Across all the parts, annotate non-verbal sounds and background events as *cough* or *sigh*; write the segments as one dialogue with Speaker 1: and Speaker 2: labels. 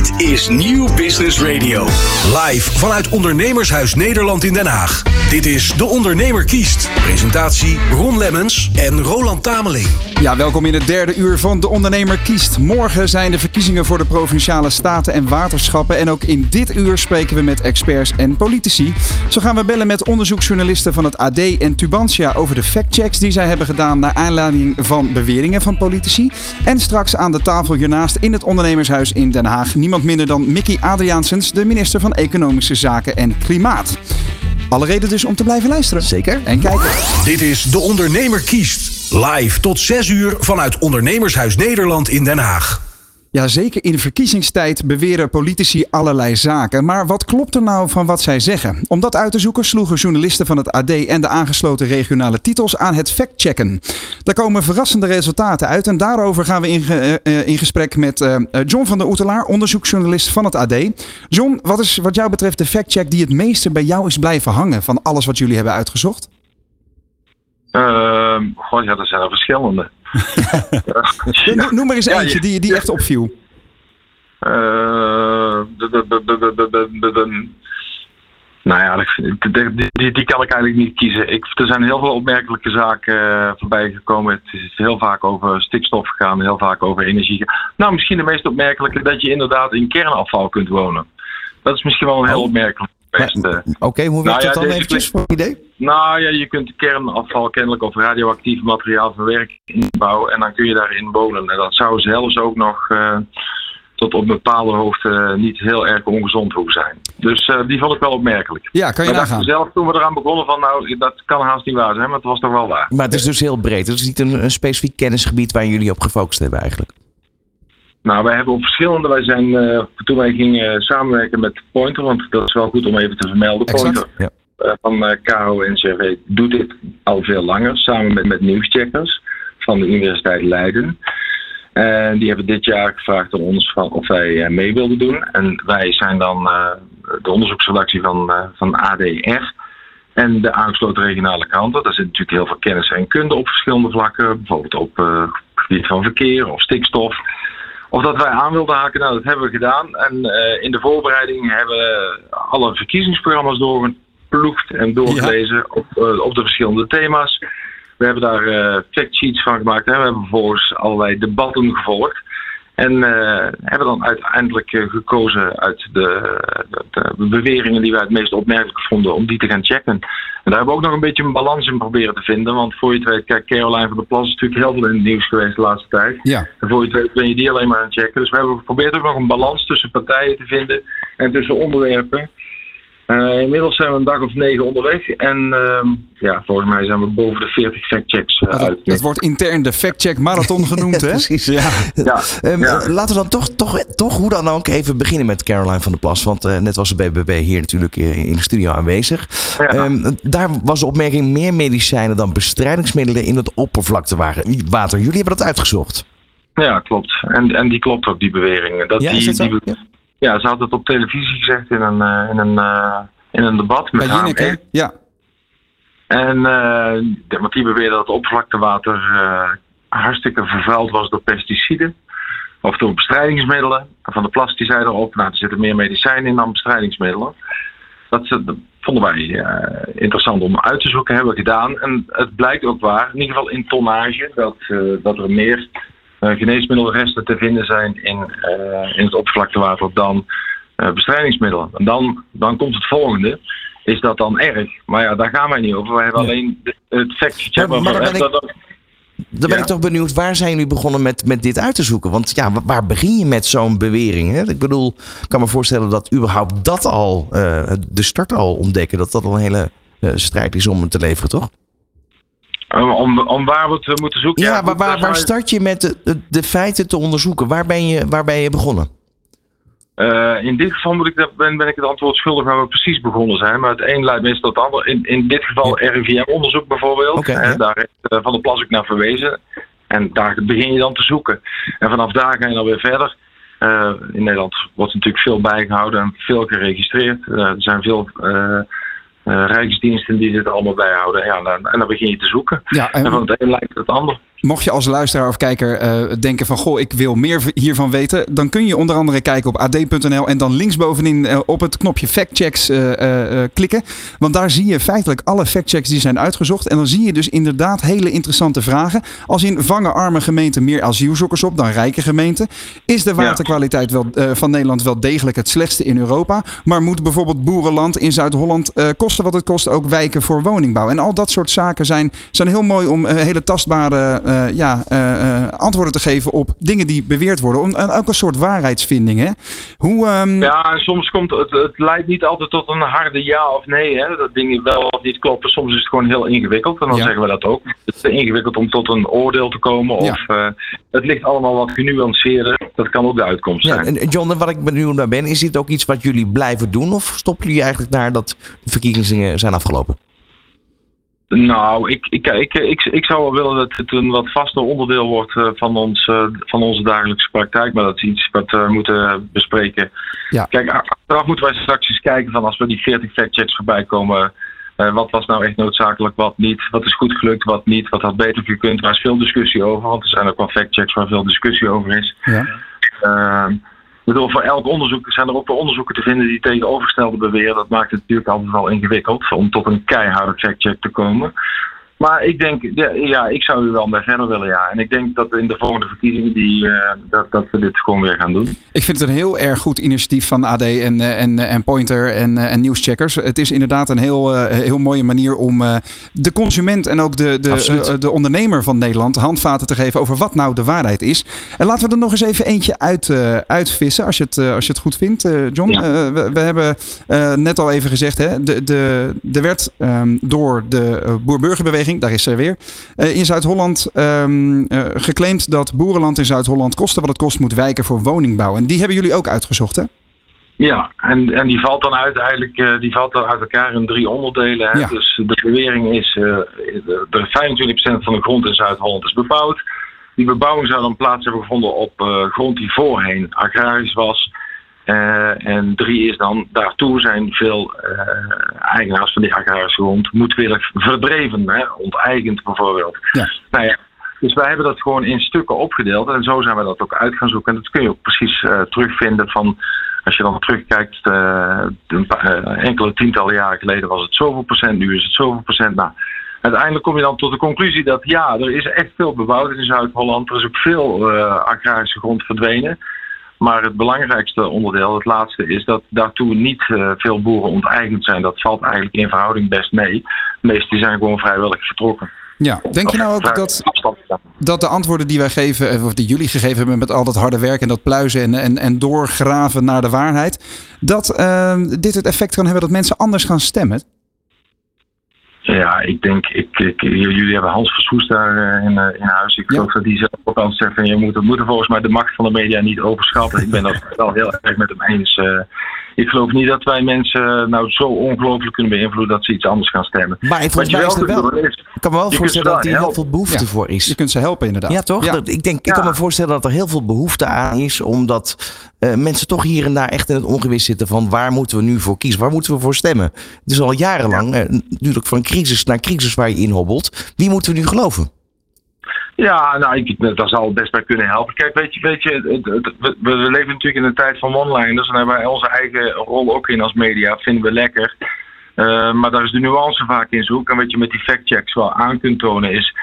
Speaker 1: Dit is Nieuw Business Radio. Live vanuit Ondernemershuis Nederland in Den Haag. Dit is De Ondernemer kiest. Presentatie Ron Lemmens en Roland Tameling.
Speaker 2: Ja, welkom in het derde uur van De Ondernemer kiest. Morgen zijn de verkiezingen voor de provinciale staten en waterschappen. En ook in dit uur spreken we met experts en politici. Zo gaan we bellen met onderzoeksjournalisten van het AD en Tubantia over de factchecks die zij hebben gedaan naar aanleiding van beweringen van politici. En straks aan de tafel hiernaast in het Ondernemershuis in Den Haag niemand minder dan Mickey Adriaansens, de minister van Economische Zaken en Klimaat. Alle reden dus om te blijven luisteren.
Speaker 3: Zeker.
Speaker 2: En kijken.
Speaker 1: Dit is De Ondernemer kiest. Live tot 6 uur vanuit Ondernemershuis Nederland in Den Haag.
Speaker 2: Ja, zeker in verkiezingstijd beweren politici allerlei zaken. Maar wat klopt er nou van wat zij zeggen? Om dat uit te zoeken sloegen journalisten van het AD en de aangesloten regionale titels aan het factchecken. Daar komen verrassende resultaten uit en daarover gaan we in, ge- eh, in gesprek met eh, John van der Oetelaar, onderzoeksjournalist van het AD. John, wat is wat jou betreft de factcheck die het meeste bij jou is blijven hangen van alles wat jullie hebben uitgezocht?
Speaker 4: Ehm goh, ja, er zijn er verschillende.
Speaker 2: Noem maar eens eentje die, die echt opviel.
Speaker 4: Eh, nou ja, die, die, kan ik eigenlijk niet kiezen. Ik, er zijn heel veel opmerkelijke zaken eh, voorbij gekomen. Het is heel vaak over stikstof gegaan, heel vaak over energie. Nou, misschien de meest opmerkelijke dat je inderdaad in kernafval kunt wonen. Dat is misschien wel een heel
Speaker 3: oh.
Speaker 4: opmerkelijk eh.
Speaker 3: Oké, hoe werkt
Speaker 4: Nou ja,
Speaker 3: dat dan
Speaker 4: deze
Speaker 3: eventjes voor een idee?
Speaker 4: Nou ja, je kunt kernafval kennelijk of radioactief materiaal verwerken inbouwen en dan kun je daarin wonen. En dat zou zelfs ook nog eh, tot op een bepaalde hoogte niet heel erg ongezond hoeven zijn. Dus eh, die vond ik wel opmerkelijk.
Speaker 2: Ja, kan je
Speaker 4: dachten
Speaker 2: nagaan.
Speaker 4: zelf toen we eraan begonnen van nou, dat kan haast niet waar zijn, maar het was toch wel waar.
Speaker 3: Maar het is dus heel breed. Het is niet een, een specifiek kennisgebied waar jullie op gefocust hebben eigenlijk.
Speaker 4: Nou, wij hebben op verschillende, wij zijn, eh, toen wij gingen samenwerken met Pointer, want dat is wel goed om even te vermelden,
Speaker 2: Exact.
Speaker 4: Pointer
Speaker 3: Ja.
Speaker 4: eh, van eh KO en CV doet dit al veel langer, samen met, met nieuwscheckers van de Universiteit Leiden. En die hebben dit jaar gevraagd aan ons van of wij mee wilden doen. En wij zijn dan de onderzoeksredactie van, van ADR en de aangesloten regionale kranten. Daar zit natuurlijk heel veel kennis en kunde op verschillende vlakken, bijvoorbeeld op het gebied van verkeer of stikstof. Of dat wij aan wilden haken, nou dat hebben we gedaan. En eh, in de voorbereiding hebben we alle verkiezingsprogramma's doorgeploegd en doorgelezen op, eh, op de verschillende thema's. We hebben daar eh factsheets van gemaakt. Hè. We hebben vervolgens allerlei debatten gevolgd. En eh, hebben dan uiteindelijk eh, gekozen uit de, de, de beweringen die wij het meest opmerkelijk vonden om die te gaan checken. En daar hebben we ook nog een beetje een balans in proberen te vinden. Want voor je het weet, kijk, Caroline van der Plas is natuurlijk heel veel in het nieuws geweest de laatste tijd.
Speaker 2: Ja.
Speaker 4: En voor je het weet ben je die alleen maar aan het checken. Dus we hebben geprobeerd ook nog een balans tussen partijen te vinden en tussen onderwerpen. Eh, inmiddels zijn we een dag of negen onderweg. En ehm, ja, volgens mij zijn we boven de 40 factchecks uh, uit.
Speaker 2: dat wordt intern de factcheck marathon genoemd, *laughs* hè?
Speaker 3: Precies.
Speaker 2: Ja.
Speaker 4: Ja,
Speaker 3: Ehm,
Speaker 4: ja.
Speaker 3: Laten we dan toch, toch, toch hoe dan ook even beginnen met Caroline van der Plas. Want eh, net was de BBB hier natuurlijk in de studio aanwezig.
Speaker 4: Ja.
Speaker 3: Ehm, daar was de opmerking meer medicijnen dan bestrijdingsmiddelen in het oppervlaktewater. Jullie hebben dat uitgezocht.
Speaker 4: ja, klopt. En, en die klopt ook, die beweringen. Dat
Speaker 3: Ja,
Speaker 4: die,
Speaker 3: is dat zo?
Speaker 4: die-
Speaker 3: Ja.
Speaker 4: ze had het op televisie gezegd in een, eh, in een, eh, in een debat met
Speaker 2: Bij. Jinek, hè? Ja.
Speaker 4: En uh, want die beweerde dat het oppervlaktewater hartstikke vervuild was door pesticiden. Of door bestrijdingsmiddelen. Van de Plas die zei erop, nou er zitten meer medicijnen in dan bestrijdingsmiddelen. Dat, dat vonden wij uh, interessant om uit te zoeken, hebben we gedaan. En het blijkt ook waar, in ieder geval in tonnage, dat, uh, dat er meer geneesmiddelresten te vinden zijn in, uh, in het oppervlaktewater dan uh, bestrijdingsmiddelen. En dan, dan komt het volgende. Is dat dan erg? Maar ja, daar gaan wij niet over. Wij hebben ja. alleen het fact-check.
Speaker 3: Maar, maar dan ben ik, dan ben ja. ik toch benieuwd, waar zijn jullie begonnen met, met dit uit te zoeken? Want ja, waar begin je met zo'n bewering? Hè? Ik bedoel, ik kan me voorstellen dat überhaupt dat al, uh, de start al ontdekken, dat dat al een hele uh, strijd is om het te leveren, toch?
Speaker 4: Om, om waar we het moeten zoeken?
Speaker 3: Ja, maar waar, waar start je met de, de, de, feiten te onderzoeken? Waar ben je, waar ben je begonnen?
Speaker 4: Uh, in dit geval moet ik, ben, ben ik het antwoord schuldig waar we precies begonnen zijn. Maar het een leidt meestal tot het ander. In, in dit geval ja. RIVM-onderzoek bijvoorbeeld.
Speaker 3: Okay,
Speaker 4: en
Speaker 3: ja.
Speaker 4: Daar heeft uh, Van der Plas ook naar verwezen. En daar begin je dan te zoeken. En vanaf daar ga je dan weer verder. Uh, in Nederland wordt natuurlijk veel bijgehouden en veel geregistreerd. er zijn veel rijksdiensten die dit allemaal bijhouden. Ja, en, dan, en dan begin je te zoeken.
Speaker 2: Ja,
Speaker 4: en, en van het een lijkt het ander.
Speaker 2: Mocht je als luisteraar of kijker uh, denken van goh, ik wil meer hiervan weten, dan kun je onder andere kijken op ad.nl en dan linksbovenin uh, op het knopje factchecks uh, klikken. Want daar zie je feitelijk alle factchecks die zijn uitgezocht. En dan zie je dus inderdaad hele interessante vragen. Als in vangen arme gemeenten meer asielzoekers op dan rijke gemeenten? Is de waterkwaliteit wel, van Nederland wel degelijk het slechtste in Europa? Maar moet bijvoorbeeld boerenland in Zuid-Holland kosten wat het kost ook wijken voor woningbouw? En al dat soort zaken zijn, zijn heel mooi om hele tastbare uh, ja, uh, antwoorden te geven op dingen die beweerd worden. Om, ook een soort waarheidsvinding. Hè?
Speaker 4: Hoe, um... Ja, soms komt het, het leidt niet altijd tot een harde ja of nee. Hè? Dat dingen wel of niet kloppen. Soms is het gewoon heel ingewikkeld. En dan zeggen we dat ook. Het is ingewikkeld om tot een oordeel te komen. Of ja. het ligt allemaal wat genuanceerder. Dat kan ook de uitkomst zijn.
Speaker 3: En John, wat ik benieuwd naar ben, is dit ook iets wat jullie blijven doen? Of stoppen jullie eigenlijk daar dat de verkiezingen zijn afgelopen?
Speaker 4: Nou, ik, ik, ik, ik, ik zou wel willen dat het een wat vaster onderdeel wordt eh, van, ons, eh, van onze dagelijkse praktijk. Maar dat is iets wat we moeten bespreken. Ja. Kijk, achteraf moeten wij straks eens kijken van als we die 40 factchecks voorbij komen. Uh, wat was nou echt noodzakelijk, wat niet? Wat is goed gelukt, wat niet? Wat had beter gekund? Daar is veel discussie over, want er zijn ook wel factchecks waar veel discussie over is. Ja. Ehm, bedoel, voor elk onderzoek zijn er ook wel onderzoeken te vinden die tegenovergestelde beweren. Dat maakt het natuurlijk altijd wel ingewikkeld om tot een keiharde fact-check te komen. Maar ik denk, ja, ik zou u wel mee verder willen, ja. En ik denk dat in de volgende verkiezingen die, uh, dat, dat we dit gewoon weer gaan doen.
Speaker 2: Ik vind het een heel erg goed initiatief van AD en, eh, en, en Pointer en, eh, en nieuwscheckers. Het is inderdaad een heel, heel mooie manier om de consument en ook de, de, de ondernemer van Nederland handvaten te geven over wat nou de waarheid is. En laten we er nog eens even eentje uit, uitvissen, als je het, als je het goed vindt, John. We, we, hebben net al even gezegd, hè, de, de, er werd um, door de boer-burgerbeweging daar is ze weer. Uh, in Zuid-Holland um, uh, geclaimd dat boerenland in Zuid-Holland kosten wat het kost moet wijken voor woningbouw. En die hebben jullie ook uitgezocht, hè?
Speaker 4: Ja, en, en die valt dan uit eigenlijk, uh, die valt dan uit elkaar in drie onderdelen. Hè? Ja. Dus de bewering is, de 25% van de grond in Zuid-Holland is bebouwd. Die bebouwing zou dan plaats hebben gevonden op grond die voorheen agrarisch was. Uh, en drie is dan, daartoe zijn veel uh, eigenaars van die agrarische grond moedwillig verdreven, hè, onteigend bijvoorbeeld. Ja. Nou ja, dus wij hebben dat gewoon in stukken opgedeeld en zo zijn we dat ook uit gaan zoeken. En dat kun je ook precies uh, terugvinden van, als je dan terugkijkt, enkele tientallen jaren geleden was het zoveel procent, nu is het zoveel procent. Nou, uiteindelijk kom je dan tot de conclusie dat ja, er is echt veel bebouwd in Zuid-Holland. Er is ook veel agrarische grond verdwenen. Maar het belangrijkste onderdeel, het laatste, is dat daartoe niet uh, veel boeren onteigend zijn. Dat valt eigenlijk in verhouding best mee. De meeste zijn gewoon vrijwillig vertrokken.
Speaker 2: Ja, denk je nou ook dat, dat de antwoorden die wij geven, eh, of die jullie gegeven hebben met al dat harde werk en dat pluizen en, en, en doorgraven naar de waarheid, dat uh, dit het effect kan hebben dat mensen anders gaan stemmen?
Speaker 4: Ja, ik denk, ik, ik, jullie hebben Hans Versoes daar uh, in, uh, in huis. Ik geloof dat die zelf ook al zegt van je moet, moet volgens mij de macht van de media niet overschatten. Ik ben dat wel heel erg met hem eens. Uh, ik geloof niet dat wij mensen nou zo ongelooflijk kunnen beïnvloeden dat ze iets anders gaan stemmen.
Speaker 3: Maar ik, wel, ik kan me wel voorstellen dat er heel veel behoefte voor is.
Speaker 2: Je kunt ze helpen inderdaad.
Speaker 3: Ja, toch? Ja. Ik, denk, ik kan me voorstellen dat er heel veel behoefte aan is, omdat uh, mensen toch hier en daar echt in het ongewis zitten van waar moeten we nu voor kiezen? Waar moeten we voor stemmen? Het is al jarenlang uh, natuurlijk van crisis naar crisis waar je in hobbelt. Wie moeten we nu geloven?
Speaker 4: Ja, nou, ik, dat zal best bij kunnen helpen. Kijk, weet je, weet je het, het, we, leven natuurlijk in een tijd van one-liners. En daar hebben wij onze eigen rol ook in als media. Vinden we lekker. Uh, maar daar is de nuance vaak in zoek. En wat je met die factchecks wel aan kunt tonen is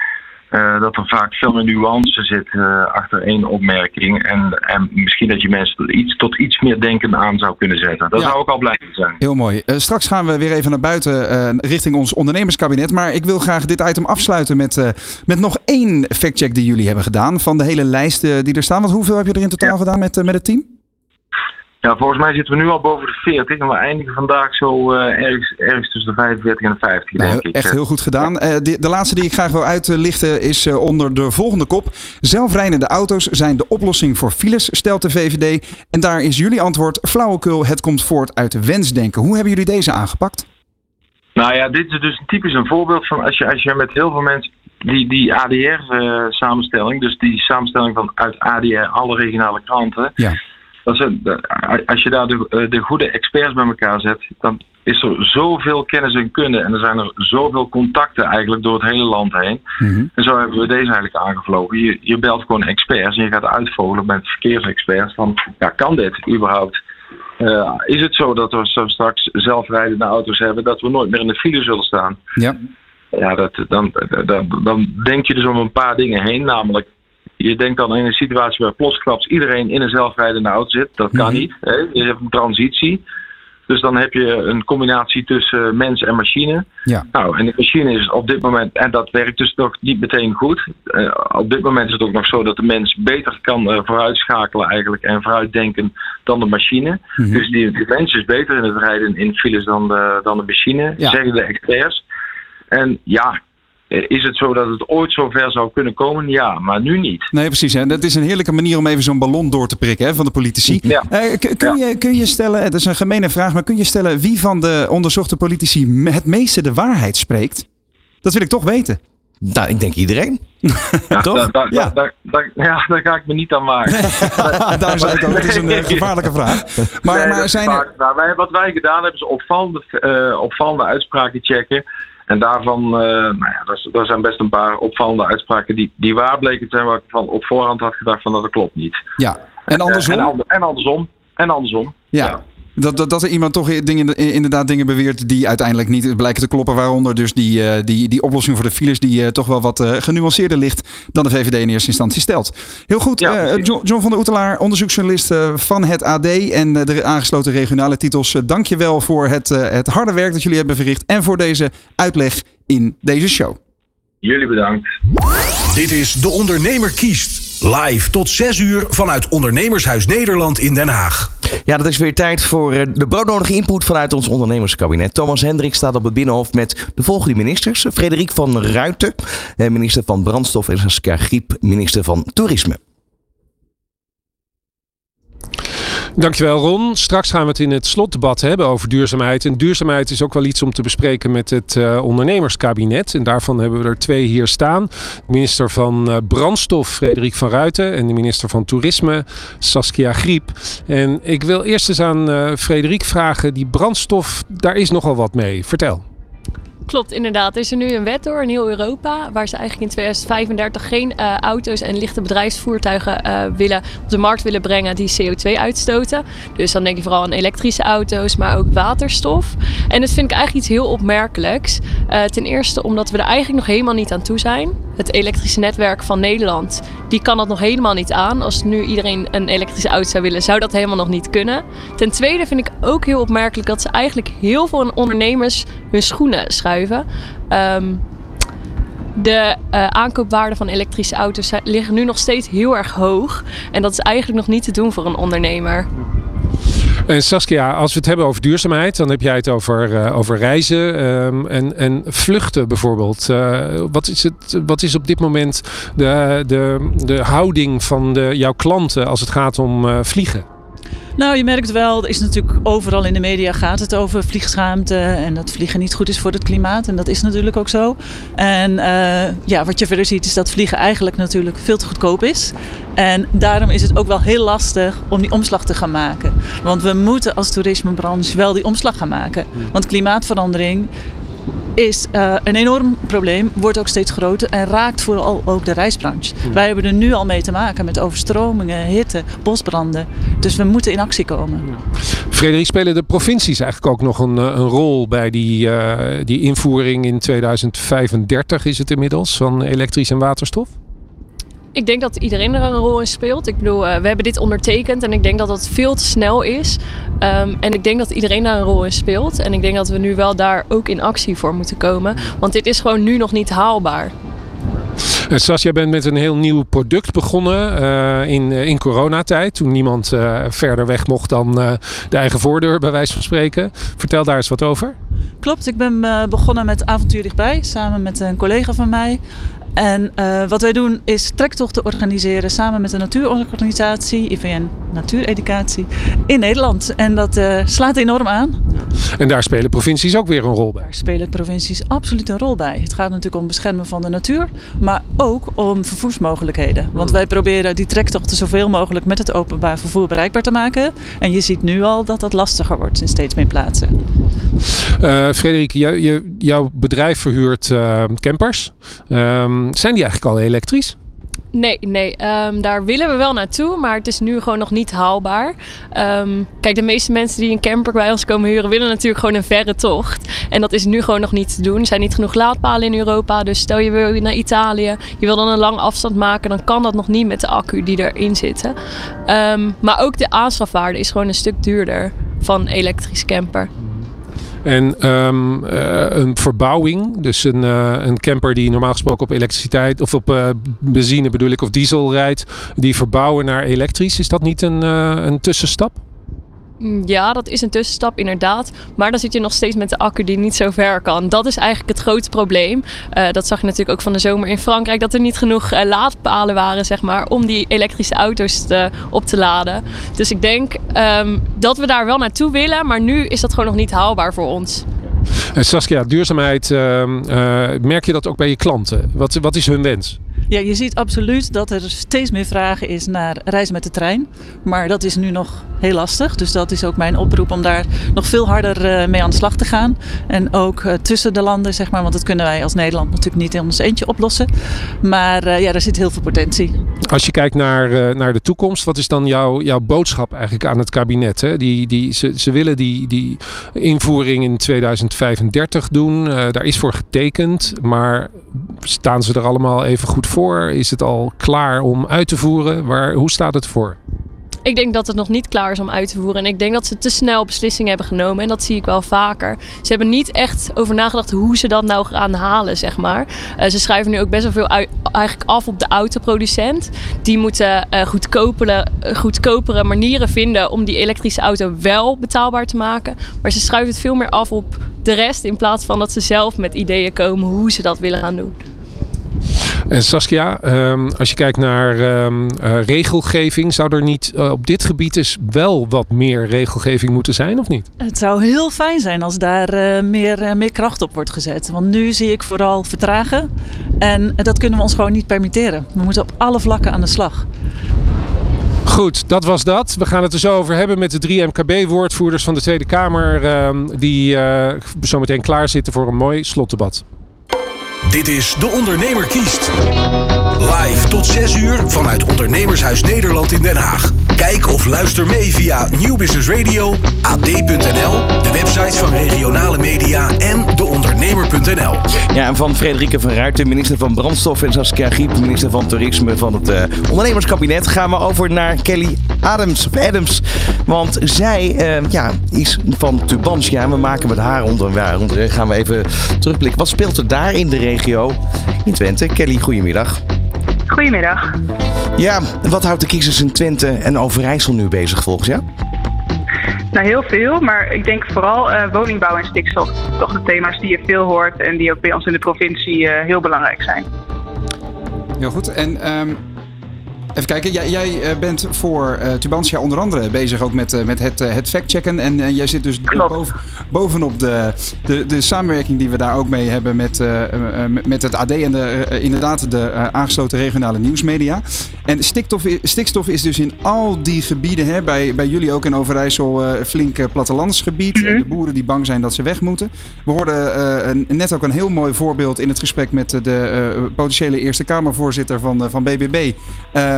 Speaker 4: uh, dat er vaak veel meer nuance zit uh, achter één opmerking. En, en misschien dat je mensen iets, tot iets meer denken aan zou kunnen zetten. Dat ja. zou ook al blijven zijn.
Speaker 2: Heel mooi. Uh, straks gaan we weer even naar buiten richting ons ondernemerskabinet. Maar ik wil graag dit item afsluiten met, met nog één factcheck die jullie hebben gedaan. Van de hele lijst die er staan. Want hoeveel heb je er in totaal ja. gedaan met, met het team?
Speaker 4: Ja, volgens mij zitten we nu al boven de 40 en we eindigen vandaag zo uh, ergens, ergens tussen de 45 en de 50, denk
Speaker 2: nou,
Speaker 4: ik.
Speaker 2: Echt heel goed gedaan. Uh, de, de, laatste die ik graag wil uitlichten is uh, onder de volgende kop. Zelfrijdende auto's zijn de oplossing voor files, stelt de VVD. En daar is jullie antwoord flauwekul, het komt voort uit wensdenken. Hoe hebben jullie deze aangepakt?
Speaker 4: Nou ja, dit is dus typisch een voorbeeld van als je, als je met heel veel mensen die, die ADR-samenstelling, dus die samenstelling van uit ADR, alle regionale kranten... Ja als je daar de, de goede experts bij elkaar zet, dan is er zoveel kennis en kunde. En er zijn er zoveel contacten eigenlijk door het hele land heen.
Speaker 2: Mhm.
Speaker 4: En zo hebben we deze eigenlijk aangevlogen. Je, je belt gewoon experts en je gaat uitvogelen met verkeersexperts. Van, ja, kan dit überhaupt? Eh, is het zo dat we zo straks zelfrijdende auto's hebben, dat we nooit meer in de file zullen staan?
Speaker 2: Ja.
Speaker 4: Ja, dat, dan, dan, dan denk je dus om een paar dingen heen. Namelijk, je denkt dan in een situatie waar plotsklaps iedereen in een zelfrijdende auto zit. Dat kan
Speaker 2: Mhm.
Speaker 4: niet. Hè? Je hebt een transitie. Dus dan heb je een combinatie tussen mens en machine.
Speaker 2: Ja.
Speaker 4: Nou, en de machine is op dit moment, en dat werkt dus nog niet meteen goed. Eh, op dit moment is het ook nog zo dat de mens beter kan eh, vooruitschakelen eigenlijk en vooruitdenken dan de machine.
Speaker 2: Mhm.
Speaker 4: Dus die, die mens is beter in het rijden in files dan de, dan de machine,
Speaker 2: Ja.
Speaker 4: zeggen de experts. En ja, is het zo dat het ooit zover zou kunnen komen? Ja, maar nu niet.
Speaker 2: Nee, precies. En dat is een heerlijke manier om even zo'n ballon door te prikken hè, van de politici.
Speaker 4: Ja.
Speaker 2: Eh, kun, je, kun je stellen, het is een gemene vraag, maar kun je stellen wie van de onderzochte politici het meeste de waarheid spreekt? Dat wil ik toch weten.
Speaker 3: Nou, ik denk iedereen. *laughs*
Speaker 4: Ja,
Speaker 2: Toch? Ja.
Speaker 4: daar, daar- ja, daar ga ik me niet aan maken. *laughs*
Speaker 2: Daar zei ik het is een eh, gevaarlijke vraag. Maar,
Speaker 4: Nee, dat
Speaker 2: maar zijn er...
Speaker 4: nou, wij, wat wij gedaan hebben is opvallende, eh, opvallende uitspraken checken. En daarvan, eh, nou ja, er zijn best een paar opvallende uitspraken die, die waar bleken te zijn, waar ik van op voorhand had gedacht van dat, klopt niet.
Speaker 2: Ja, en andersom?
Speaker 4: Eh, en, ander- en andersom. En andersom.
Speaker 2: Ja. Dat, dat, dat er iemand toch dingen, inderdaad dingen beweert die uiteindelijk niet blijken te kloppen. Waaronder dus die, eh, die, die oplossing voor de files die eh, toch wel wat eh, genuanceerder ligt dan de VVD in eerste instantie stelt. Heel goed,
Speaker 4: Ja.
Speaker 2: John, John van der Oetelaar, onderzoeksjournalist eh, van het AD en de aangesloten regionale titels. Dank je wel voor het, eh, het harde werk dat jullie hebben verricht en voor deze uitleg in deze show.
Speaker 4: Jullie bedankt.
Speaker 1: Dit is De Ondernemer kiest. Live tot 6 uur vanuit Ondernemershuis Nederland in Den Haag.
Speaker 3: Ja, dat is weer tijd voor eh, de broodnodige input vanuit ons ondernemerskabinet. Thomas Hendrik staat op het Binnenhof met de volgende ministers. Frederik van Ruiten, eh, minister van Brandstof en Saskia Griep, minister van Toerisme.
Speaker 5: Dankjewel Ron. Straks gaan we het in het slotdebat hebben over duurzaamheid. En duurzaamheid is ook wel iets om te bespreken met het eh, ondernemerskabinet. En daarvan hebben we er twee hier staan. Minister van eh, Brandstof, Frederik van Ruiten. En de minister van Toerisme, Saskia Griep. En ik wil eerst eens aan eh Frederik vragen. Die brandstof, daar is nogal wat mee. Vertel.
Speaker 6: Klopt, inderdaad. Er is er nu een wet door in heel Europa. Waar ze eigenlijk in 2035 geen eh, auto's en lichte bedrijfsvoertuigen eh, willen, op de markt willen brengen die CO2 uitstoten. Dus dan denk je vooral aan elektrische auto's, maar ook waterstof. En dat vind ik eigenlijk iets heel opmerkelijks. Eh, ten eerste omdat we er eigenlijk nog helemaal niet aan toe zijn. Het elektrische netwerk van Nederland, die kan dat nog helemaal niet aan. Als nu iedereen een elektrische auto zou willen, zou dat helemaal nog niet kunnen. Ten tweede vind ik ook heel opmerkelijk dat ze eigenlijk heel veel ondernemers hun schoenen schuiven. Ehm, de eh, aankoopwaarden van elektrische auto's liggen nu nog steeds heel erg hoog. En dat is eigenlijk nog niet te doen voor een ondernemer.
Speaker 5: En Saskia, als we het hebben over duurzaamheid, dan heb jij het over, eh, over reizen ehm, en, en vluchten bijvoorbeeld. Eh, wat, is het, wat is op dit moment de, de, de houding van de, jouw klanten als het gaat om vliegen?
Speaker 7: Nou, je merkt wel, er is natuurlijk overal in de media gaat het over vliegschaamte en dat vliegen niet goed is voor het klimaat. En dat is natuurlijk ook zo. En eh, ja, wat je verder ziet is dat vliegen eigenlijk natuurlijk veel te goedkoop is. En daarom is het ook wel heel lastig om die omslag te gaan maken. Want we moeten als toerismebranche wel die omslag gaan maken. Want klimaatverandering is eh, een enorm probleem, wordt ook steeds groter en raakt vooral ook de reisbranche. Wij hebben er nu al mee te maken met overstromingen, hitte, bosbranden. Dus we moeten in actie komen.
Speaker 5: Frederik, spelen de provincies eigenlijk ook nog een, eh, een rol bij die, eh, die invoering in 2035 is het inmiddels van elektrisch en waterstof?
Speaker 6: Ik denk dat iedereen er een rol in speelt. Ik bedoel, eh, we hebben dit ondertekend en ik denk dat dat veel te snel is. Ehm, en ik denk dat iedereen daar een rol in speelt. En ik denk dat we nu wel daar ook in actie voor moeten komen. Want dit is gewoon nu nog niet haalbaar.
Speaker 5: En Sas, jij bent met een heel nieuw product begonnen eh, in, eh, in coronatijd. Toen niemand eh, verder weg mocht dan eh, de eigen voordeur, bij wijze van spreken. Vertel daar eens wat over.
Speaker 7: Klopt, ik ben eh, begonnen met Avontuur dichtbij, samen met een collega van mij. En eh, wat wij doen is trektochten organiseren samen met een natuurorganisatie, IVN Natuureducatie, in Nederland. En dat eh, slaat enorm aan.
Speaker 5: En daar spelen provincies ook weer een rol bij.
Speaker 7: Daar spelen provincies absoluut een rol bij. Het gaat natuurlijk om beschermen van de natuur, maar ook om vervoersmogelijkheden. Want wij proberen die trektochten zoveel mogelijk met het openbaar vervoer bereikbaar te maken. En je ziet nu al dat dat lastiger wordt in steeds meer plaatsen.
Speaker 5: Uh, Frederik, jou, jouw bedrijf verhuurt campers. Um, zijn die eigenlijk al elektrisch?
Speaker 6: Nee, nee. Um, daar willen we wel naartoe, maar het is nu gewoon nog niet haalbaar. Um, kijk, de meeste mensen die een camper bij ons komen huren, willen natuurlijk gewoon een verre tocht. En dat is nu gewoon nog niet te doen. Er zijn niet genoeg laadpalen in Europa. Dus stel je wil naar Italië, je wil dan een lange afstand maken, dan kan dat nog niet met de accu die erin zitten. Um, maar ook de aanschafwaarde is gewoon een stuk duurder van elektrisch camper.
Speaker 5: En um, een verbouwing, dus een, uh, een camper die normaal gesproken op elektriciteit of op uh, benzine bedoel ik, of diesel rijdt, die verbouwen naar elektrisch, is dat niet een, een tussenstap?
Speaker 6: Mm, ja, dat is een tussenstap inderdaad. Maar dan zit je nog steeds met de accu die niet zo ver kan. Dat is eigenlijk het grote probleem. Uh, dat zag je natuurlijk ook van de zomer in Frankrijk. Dat er niet genoeg uh, laadpalen waren zeg maar, om die elektrische auto's te, op te laden. Dus ik denk um, dat we daar wel naartoe willen. Maar nu is dat gewoon nog niet haalbaar voor ons.
Speaker 5: Saskia, duurzaamheid, uh, merk je dat ook bij je klanten? Wat, wat is hun wens?
Speaker 7: Ja, je ziet absoluut dat er steeds meer vragen is naar reizen met de trein. Maar dat is nu nog heel lastig. Dus dat is ook mijn oproep om daar nog veel harder uh, mee aan de slag te gaan. En ook uh, tussen de landen, zeg maar. Want dat kunnen wij als Nederland natuurlijk niet in ons eentje oplossen. Maar uh, ja, daar zit heel veel potentie.
Speaker 5: Als je kijkt naar, naar de toekomst, wat is dan jouw, jouw boodschap eigenlijk aan het kabinet? Hè? Die, die, ze, ze willen die, die invoering in 2035 doen. daar is voor getekend. Maar staan ze er allemaal even goed voor? Is het al klaar om uit te voeren? Waar, hoe staat het voor?
Speaker 6: Ik denk dat het nog niet klaar is om uit te voeren. En ik denk dat ze te snel beslissingen hebben genomen. En dat zie ik wel vaker. Ze hebben niet echt over nagedacht hoe ze dat nou gaan halen, zeg maar. Uh, ze schrijven nu ook best wel veel eigenlijk af op de autoproducent. Die moeten uh, goedkopere manieren vinden om die elektrische auto wel betaalbaar te maken. Maar ze schuiven het veel meer af op de rest. In plaats van dat ze zelf met ideeën komen hoe ze dat willen gaan doen.
Speaker 5: En Saskia, um, als je kijkt naar um, uh, regelgeving, zou er niet uh, op dit gebied dus wel wat meer regelgeving moeten zijn, of niet?
Speaker 7: Het zou heel fijn zijn als daar uh, meer, meer kracht op wordt gezet. Want nu zie ik vooral vertragen. En dat kunnen we ons gewoon niet permitteren. We moeten op alle vlakken aan de slag.
Speaker 5: Goed, dat was dat. We gaan het er zo over hebben met de drie MKB-woordvoerders van de Tweede Kamer. Uh, die zometeen klaar zitten voor een mooi slotdebat.
Speaker 1: Dit is De Ondernemer kiest. Live tot 6 uur vanuit Ondernemershuis Nederland in Den Haag. Kijk of luister mee via Nieuw Business Radio, ad.nl, de websites van regionale media en
Speaker 3: Ja, en van Frederike van Ruijten, minister van Brandstof en Saskia Giep, minister van Toerisme van het uh, ondernemerskabinet, gaan we over naar Kelly Adams. Adams want zij uh, ja, is van Tubantia. We maken met haar onder, onder gaan we even terugblikken. Wat speelt er daar in de regio in Twente? Kelly, goedemiddag.
Speaker 8: Goedemiddag.
Speaker 3: Ja, wat houdt de kiezers in Twente en Overijssel nu bezig volgens jou?
Speaker 8: Nou, heel veel, maar ik denk vooral uh, woningbouw en stikstof. Toch de thema's die je veel hoort en die ook bij ons in de provincie uh, heel belangrijk zijn.
Speaker 2: Heel goed. En um, Even kijken, jij, jij eh, bent voor uh, Tubantia onder andere bezig ook met, uh, met het, uh, het factchecken. En, en jij zit dus boven, bovenop de, de, de samenwerking die we daar ook mee hebben met, met het AD en de, inderdaad de aangesloten regionale nieuwsmedia. En stikstof, stikstof is dus in al die gebieden, hè, bij, bij jullie ook in Overijssel, flink plattelandsgebied. Mm -hmm. De boeren die bang zijn dat ze weg moeten. We hoorden net ook een heel mooi voorbeeld in het gesprek met de potentiële Eerste Kamervoorzitter van, van BBB.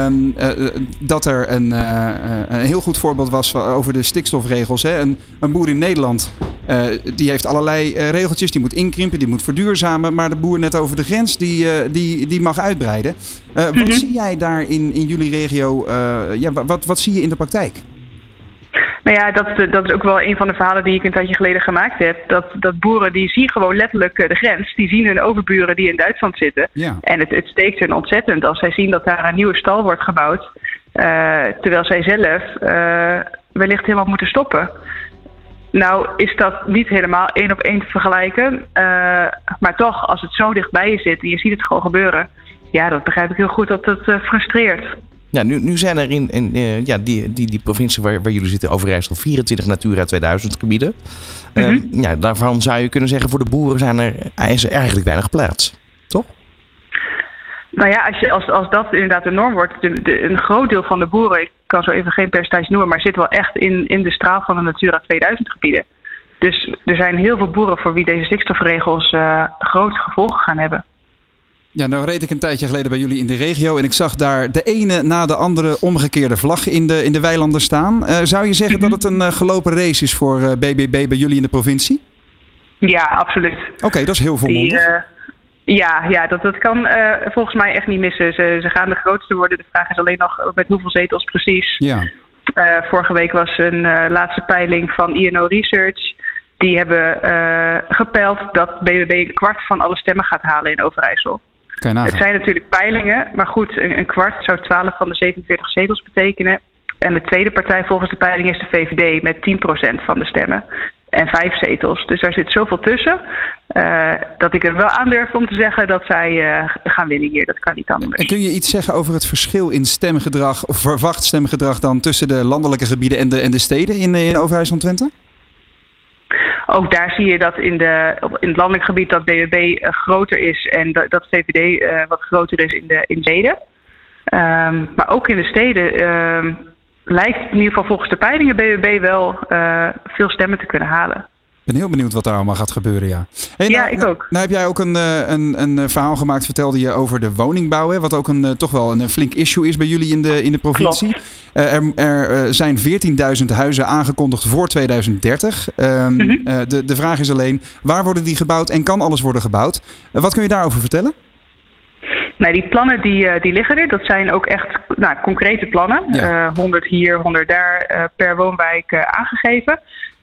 Speaker 2: Um, uh, dat er een, uh, een, heel goed voorbeeld was over de stikstofregels. Hè. Een, een, boer in Nederland uh, die heeft allerlei regeltjes. Die moet inkrimpen, die moet verduurzamen. Maar de boer net over de grens, die, die, die mag uitbreiden. Mm -hmm. Wat zie jij daar in, in jullie regio? ja, wat, wat zie je in de praktijk?
Speaker 8: Nou ja, dat, dat is ook wel een van de verhalen die ik een tijdje geleden gemaakt heb. Dat, dat boeren die zien gewoon letterlijk de grens. Die zien hun overburen die in Duitsland zitten.
Speaker 2: Ja.
Speaker 8: En het, het steekt hun ontzettend als zij zien dat daar een nieuwe stal wordt gebouwd. Uh, terwijl zij zelf uh, wellicht helemaal moeten stoppen. Nou is dat niet helemaal één op één te vergelijken. Uh, maar toch, als het zo dichtbij je zit en je ziet het gewoon gebeuren. Ja, dat begrijp ik heel goed dat het frustreert.
Speaker 3: Ja, nu, nu zijn er in, in uh, ja, die, die, die provincie waar, waar jullie zitten, Overijssel, 24 Natura 2000 gebieden. Ehm, ja, daarvan zou je kunnen zeggen, voor de boeren zijn er, is er eigenlijk weinig plaats. Toch?
Speaker 8: Nou ja, als, je, als, als dat inderdaad de norm wordt, de, de, een groot deel van de boeren, ik kan zo even geen percentage noemen, maar zit wel echt in, in de straal van de Natura 2000 gebieden. Dus er zijn heel veel boeren voor wie deze stikstofregels uh, grote gevolgen gaan hebben.
Speaker 2: Ja, nou reed ik een tijdje geleden bij jullie in de regio en ik zag daar de ene na de andere omgekeerde vlag in de, in de weilanden staan. Uh, zou je zeggen dat het een uh, gelopen race is voor BBB bij jullie in de provincie?
Speaker 8: Ja, absoluut.
Speaker 2: Oké, dat is heel volmondig.
Speaker 8: Ja, ja dat, dat kan volgens mij echt niet missen. Ze, ze gaan de grootste worden. De vraag is alleen nog met hoeveel zetels precies.
Speaker 2: Ja.
Speaker 8: Vorige week was een laatste peiling van INO Research. Die hebben gepeld dat BBB een kwart van alle stemmen gaat halen in Overijssel. Het zijn natuurlijk peilingen, maar goed, een, een kwart zou 12 van de 47 zetels betekenen. En de tweede partij volgens de peiling is de VVD met 10% van de stemmen en vijf zetels. Dus daar zit zoveel tussen uh, dat ik er wel aandurf om te zeggen dat zij uh, gaan winnen hier. Dat kan niet anders.
Speaker 2: En kun je iets zeggen over het verschil in stemgedrag, of verwacht stemgedrag dan tussen de landelijke gebieden en de, en de steden in, in Overijssel Twente?
Speaker 8: Ook daar zie je dat in, de, in het landelijk gebied dat BBB uh, groter is en dat, dat VVD wat groter is in de in steden. Um, maar ook in de steden ehm, lijkt in ieder geval volgens de peilingen BBB wel uh, veel stemmen te kunnen halen.
Speaker 2: Ik ben heel benieuwd wat daar allemaal gaat gebeuren, ja.
Speaker 8: Hey, ja, nou, ik ook.
Speaker 2: Nou heb jij ook een, eh, een, een verhaal gemaakt, vertelde je, over de woningbouw. Hè, wat ook een, eh, toch wel een, flink issue is bij jullie in de, in de provincie. Uh, er, er zijn 14.000 huizen aangekondigd voor 2030. Um, mm -hmm. de, de vraag is alleen, waar worden die gebouwd en kan alles worden gebouwd? wat kun je daarover vertellen?
Speaker 8: Nee, die plannen die, die liggen er. Dat zijn ook echt nou, concrete plannen. Ja. Uh, 100 hier, 100 daar per woonwijk aangegeven.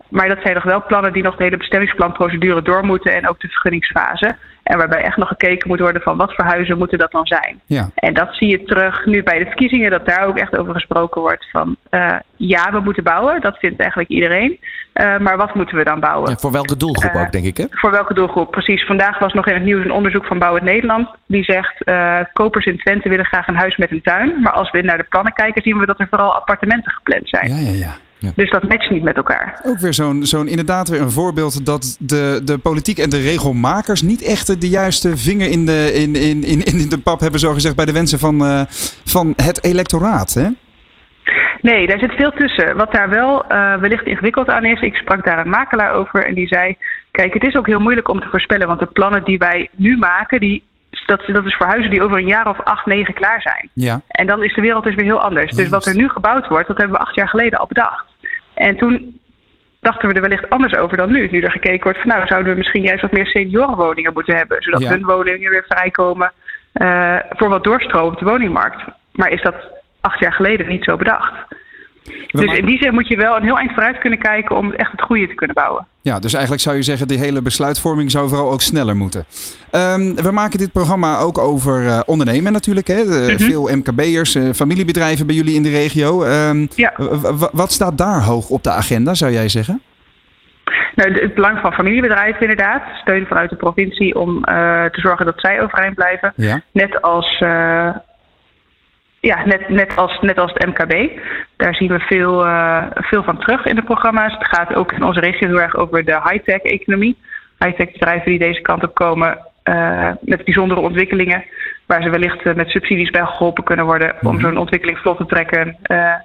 Speaker 8: Maar dat zijn nog wel plannen die nog de hele bestemmingsplanprocedure door moeten en ook de vergunningsfase. En waarbij echt nog gekeken moet worden van wat voor huizen moeten dat dan zijn.
Speaker 2: Ja.
Speaker 8: En dat zie je terug nu bij de verkiezingen, dat daar ook echt over gesproken wordt van uh, ja, we moeten bouwen. Dat vindt eigenlijk iedereen. Uh, maar wat moeten we dan bouwen?
Speaker 3: Ja, voor welke doelgroep uh, ook, denk ik, hè?
Speaker 8: Voor welke doelgroep, precies. Vandaag was nog in het nieuws een onderzoek van Bouw het Nederland. Die zegt, kopers in Twente willen graag een huis met een tuin. Maar als we naar de plannen kijken, zien we dat er vooral appartementen gepland zijn.
Speaker 2: Ja, ja, ja.
Speaker 8: Ja. Dus dat matcht niet met elkaar.
Speaker 2: Ook weer zo'n, zo'n inderdaad weer een voorbeeld dat de, de politiek en de regelmakers niet echt de juiste vinger in de, in, in, in, in de pap hebben, zogezegd, bij de wensen van, uh, van het electoraat. Hè?
Speaker 8: Nee, daar zit veel tussen. Wat daar wel uh, wellicht ingewikkeld aan is, ik sprak daar een makelaar over en die zei: Kijk, het is ook heel moeilijk om te voorspellen, want de plannen die wij nu maken, die dat, dat is voor huizen die over een jaar of acht, negen klaar zijn.
Speaker 2: Ja.
Speaker 8: En dan is de wereld dus weer heel anders. Dus wat er nu gebouwd wordt, dat hebben we acht jaar geleden al bedacht. En toen dachten we er wellicht anders over dan nu. Nu er gekeken wordt van nou, zouden we misschien juist wat meer seniorenwoningen moeten hebben. Zodat ja. hun woningen weer vrijkomen uh, voor wat doorstroom op de woningmarkt. Maar is dat acht jaar geleden niet zo bedacht? We dus in die zin moet je wel een heel eind vooruit kunnen kijken om echt het goede te kunnen bouwen.
Speaker 2: Ja, dus eigenlijk zou je zeggen, die hele besluitvorming zou vooral ook sneller moeten. Um, we maken dit programma ook over uh, ondernemen natuurlijk. Hè? Mm -hmm. Veel MKB'ers, uh, familiebedrijven bij jullie in de regio. Um,
Speaker 8: ja.
Speaker 2: Wat staat daar hoog op de agenda, zou jij zeggen?
Speaker 8: Nou, het belang van familiebedrijven inderdaad. Steun vanuit de provincie om uh, te zorgen dat zij overeind blijven.
Speaker 2: Ja.
Speaker 8: Net als ja, net, net, als, net als het MKB. Daar zien we veel, uh, veel van terug in de programma's. Het gaat ook in onze regio heel erg over de high-tech economie. High-tech bedrijven die deze kant op komen uh, met bijzondere ontwikkelingen. Waar ze wellicht uh, met subsidies bij geholpen kunnen worden om mm. zo'n ontwikkeling vlot te trekken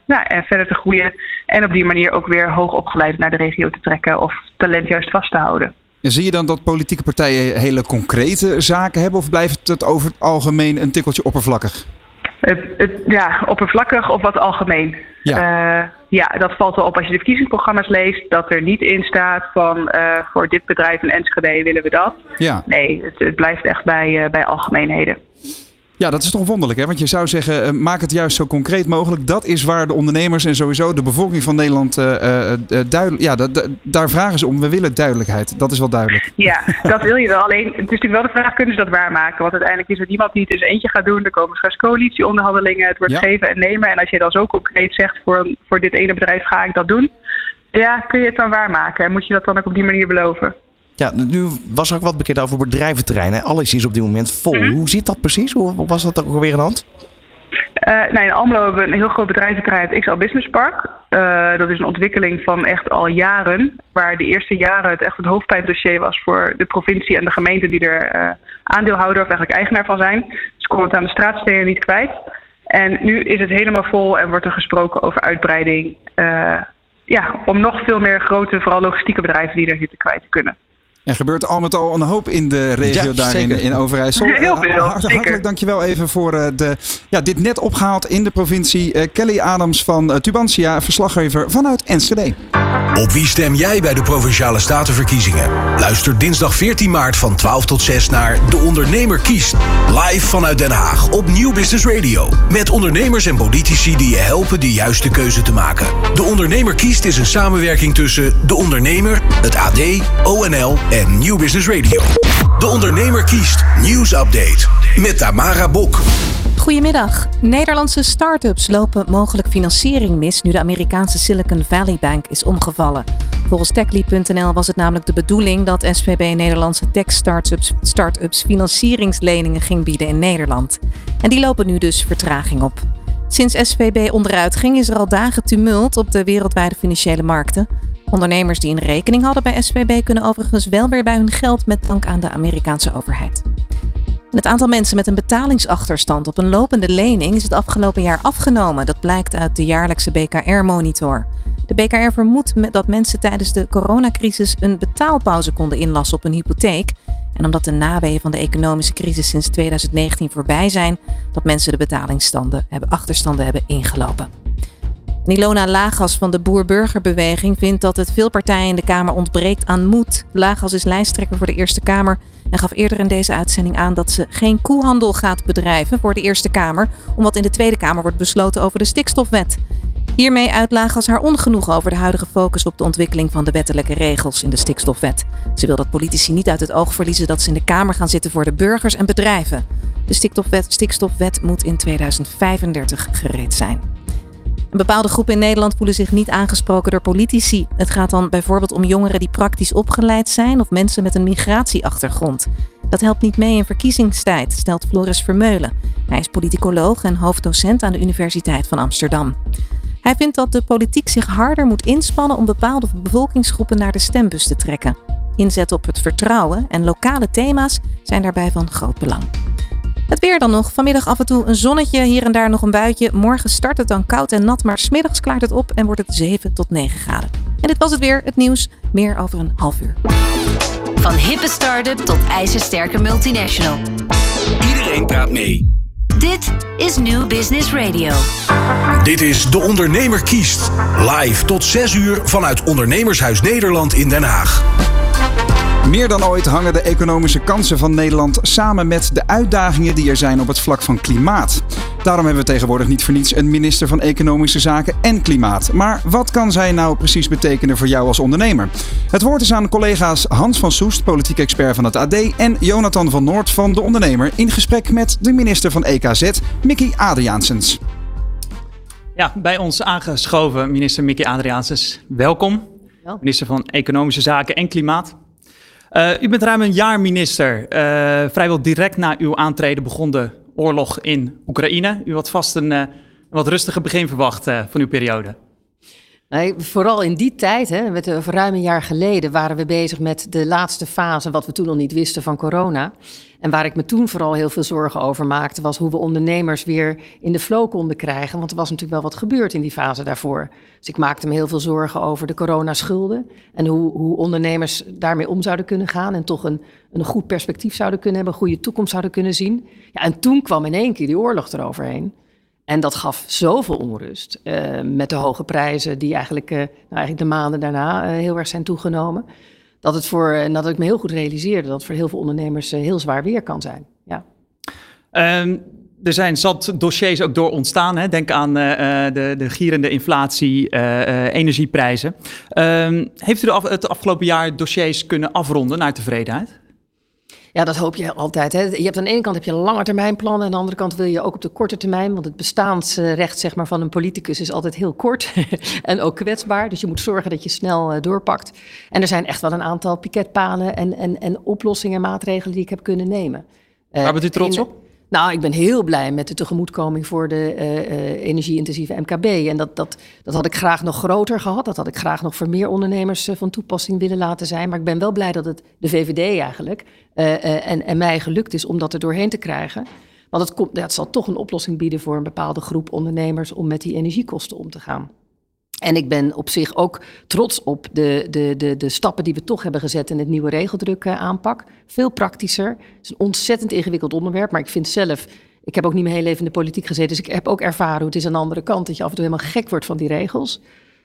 Speaker 8: nou, en verder te groeien. En op die manier ook weer hoog opgeleid naar de regio te trekken of talent juist vast te houden.
Speaker 2: En zie je dan dat politieke partijen hele concrete zaken hebben of blijft het over het algemeen een tikkeltje oppervlakkig?
Speaker 8: Het, het, ja, oppervlakkig of wat algemeen.
Speaker 2: Ja.
Speaker 8: Uh, ja, dat valt wel op als je de verkiezingsprogramma's leest. Dat er niet in staat van uh, voor dit bedrijf in Enschede willen we dat.
Speaker 2: Ja.
Speaker 8: Nee, het, het blijft echt bij, uh, bij algemeenheden.
Speaker 2: Ja, dat is toch wonderlijk, hè? Want je zou zeggen, uh, maak het juist zo concreet mogelijk. Dat is waar de ondernemers en sowieso de bevolking van Nederland uh, uh, duidelijk... Ja, daar vragen ze om. We willen duidelijkheid. Dat is wel duidelijk.
Speaker 8: Ja, dat wil je wel. Alleen, het is natuurlijk wel de vraag, kunnen ze dat waarmaken? Want uiteindelijk is er niemand die het eens eentje gaat doen. Er komen straks coalitieonderhandelingen. Het wordt ja. geven en nemen. En als je dan zo concreet zegt, voor, voor dit ene bedrijf ga ik dat doen. Ja, kun je het dan waarmaken? En moet je dat dan ook op die manier beloven?
Speaker 3: Ja, nu was er ook wat bekend over bedrijventerreinen. Alles is op dit moment vol. Mm -hmm. Hoe zit dat precies? Hoe was dat ook alweer aan de hand?
Speaker 8: Uh, in Almelo hebben we een heel groot bedrijventerrein, het XL Business Park. Uh, dat is een ontwikkeling van echt al jaren. Waar de eerste jaren het echt het hoofdpijndossier was voor de provincie en de gemeente die er uh, aandeelhouder of eigenlijk eigenaar van zijn. Ze konden het aan de straatstenen niet kwijt. En nu is het helemaal vol en wordt er gesproken over uitbreiding. ja, om nog veel meer grote, vooral logistieke bedrijven die er zitten kwijt kunnen.
Speaker 2: Er gebeurt al met al een hoop in de regio ja, daar in, in Overijssel.
Speaker 8: Heel veel,
Speaker 2: Hart, hartelijk dankjewel even voor uh, de, ja, dit net opgehaald in de provincie. Uh, Kelly Adams van uh, Tubantia, verslaggever vanuit Enschede.
Speaker 1: Op wie stem jij bij de Provinciale Statenverkiezingen? Luister dinsdag 14 maart van 12 tot 6 naar De Ondernemer kiest. Live vanuit Den Haag op Nieuw Business Radio. Met ondernemers en politici die je helpen de juiste keuze te maken. De Ondernemer kiest is een samenwerking tussen De Ondernemer, het AD, ONL en Nieuw Business Radio. De Ondernemer kiest Nieuwsupdate met Tamara Bok.
Speaker 9: Goedemiddag. Nederlandse start-ups lopen mogelijk financiering mis nu de Amerikaanse Silicon Valley Bank is omgevallen. Volgens techleap.nl was het namelijk de bedoeling dat SVB Nederlandse tech-startups start financieringsleningen ging bieden in Nederland. En die lopen nu dus vertraging op. Sinds SVB onderuit ging is er al dagen tumult op de wereldwijde financiële markten. Ondernemers die een rekening hadden bij SVB kunnen overigens wel weer bij hun geld met dank aan de Amerikaanse overheid. Het aantal mensen met een betalingsachterstand op een lopende lening is het afgelopen jaar afgenomen. Dat blijkt uit de jaarlijkse BKR-monitor. De BKR vermoedt dat mensen tijdens de coronacrisis een betaalpauze konden inlassen op een hypotheek. En omdat de naweeën van de economische crisis sinds 2019 voorbij zijn, dat mensen de betalingsstanden hebben, achterstanden hebben ingelopen. Nilona Lagas van de Boer-Burgerbeweging vindt dat het veel partijen in de Kamer ontbreekt aan moed. Lagas is lijsttrekker voor de Eerste Kamer en gaf eerder in deze uitzending aan dat ze geen koehandel gaat bedrijven voor de Eerste Kamer, omdat in de Tweede Kamer wordt besloten over de stikstofwet. Hiermee uit Lagas haar ongenoegen over de huidige focus op de ontwikkeling van de wettelijke regels in de stikstofwet. Ze wil dat politici niet uit het oog verliezen dat ze in de Kamer gaan zitten voor de burgers en bedrijven. De stikstofwet, stikstofwet moet in 2035 gereed zijn. Een bepaalde groep in Nederland voelen zich niet aangesproken door politici. Het gaat dan bijvoorbeeld om jongeren die praktisch opgeleid zijn of mensen met een migratieachtergrond. Dat helpt niet mee in verkiezingstijd, stelt Floris Vermeulen. Hij is politicoloog en hoofddocent aan de Universiteit van Amsterdam. Hij vindt dat de politiek zich harder moet inspannen om bepaalde bevolkingsgroepen naar de stembus te trekken. Inzet op het vertrouwen en lokale thema's zijn daarbij van groot belang. Het weer dan nog. Vanmiddag af en toe een zonnetje, hier en daar nog een buitje. Morgen start het dan koud en nat, maar smiddags klaart het op en wordt het 7 tot 9 graden. En dit was het weer, het nieuws. Meer over een half uur.
Speaker 10: Van hippe start-up tot ijzersterke multinational.
Speaker 1: Iedereen praat mee.
Speaker 10: Dit is New Business Radio.
Speaker 1: Dit is De Ondernemer kiest. Live tot 6 uur vanuit Ondernemershuis Nederland in Den Haag.
Speaker 2: Meer dan ooit hangen de economische kansen van Nederland samen met de uitdagingen die er zijn op het vlak van klimaat. Daarom hebben we tegenwoordig niet voor niets een minister van Economische Zaken en Klimaat. Maar wat kan zij nou precies betekenen voor jou als ondernemer? Het woord is aan collega's Hans van Soest, politiek expert van het AD, en Jonathan van Noord van De Ondernemer in gesprek met de minister van EKZ, Mickey Adriaansens.
Speaker 11: Ja, bij ons aangeschoven minister Mickey Adriaansens. Welkom. Minister van Economische Zaken en Klimaat. Uh, u bent ruim een jaar minister. Uh, vrijwel direct na uw aantreden begon de oorlog in Oekraïne. U had vast een, een wat rustiger begin verwacht van uw periode.
Speaker 12: Nee, vooral in die tijd, hè, met, ruim een jaar geleden, waren we bezig met de laatste fase, wat we toen nog niet wisten van corona. En waar ik me toen vooral heel veel zorgen over maakte, was hoe we ondernemers weer in de flow konden krijgen. Want er was natuurlijk wel wat gebeurd in die fase daarvoor. Dus ik maakte me heel veel zorgen over de coronaschulden. En hoe, hoe ondernemers daarmee om zouden kunnen gaan. En toch een, een goed perspectief zouden kunnen hebben, een goede toekomst zouden kunnen zien. Ja, en toen kwam in één keer die oorlog eroverheen. En dat gaf zoveel onrust. Uh, met de hoge prijzen die eigenlijk, uh, nou eigenlijk de maanden daarna uh, heel erg zijn toegenomen dat het voor, en dat ik me heel goed realiseerde, dat het voor heel veel ondernemers eh, heel zwaar weer kan zijn. Ja.
Speaker 11: Um, er zijn zat dossiers ook door ontstaan. Hè? Denk aan uh, de, de gierende inflatie, energieprijzen. Um, heeft u af, het afgelopen jaar dossiers kunnen afronden naar tevredenheid?
Speaker 12: Ja, dat hoop je altijd. Hè. Je hebt aan de ene kant heb je lange termijn plannen. En aan de andere kant wil je ook op de korte termijn. Want het bestaansrecht zeg maar, van een politicus is altijd heel kort. *laughs* en ook kwetsbaar. Dus je moet zorgen dat je snel uh, doorpakt. En er zijn echt wel een aantal piketpalen en, en, en oplossingen en maatregelen die ik heb kunnen nemen.
Speaker 11: Uh, Waar bent u trots op?
Speaker 12: Nou, ik ben heel blij met de tegemoetkoming voor de uh, energie-intensieve MKB. En dat, dat, dat had ik graag nog groter gehad. Dat had ik graag nog voor meer ondernemers van toepassing willen laten zijn. Maar ik ben wel blij dat het de VVD eigenlijk en, en mij gelukt is om dat er doorheen te krijgen. Want het, komt, ja, het zal toch een oplossing bieden voor een bepaalde groep ondernemers om met die energiekosten om te gaan. En ik ben op zich ook trots op de, de, de, de stappen die we toch hebben gezet in het nieuwe regeldruk aanpak. Veel praktischer. Het is een ontzettend ingewikkeld onderwerp, maar ik vind zelf, ik heb ook niet mijn hele leven in de politiek gezeten, dus ik heb ook ervaren hoe het is aan de andere kant, dat je af en toe helemaal gek wordt van die regels.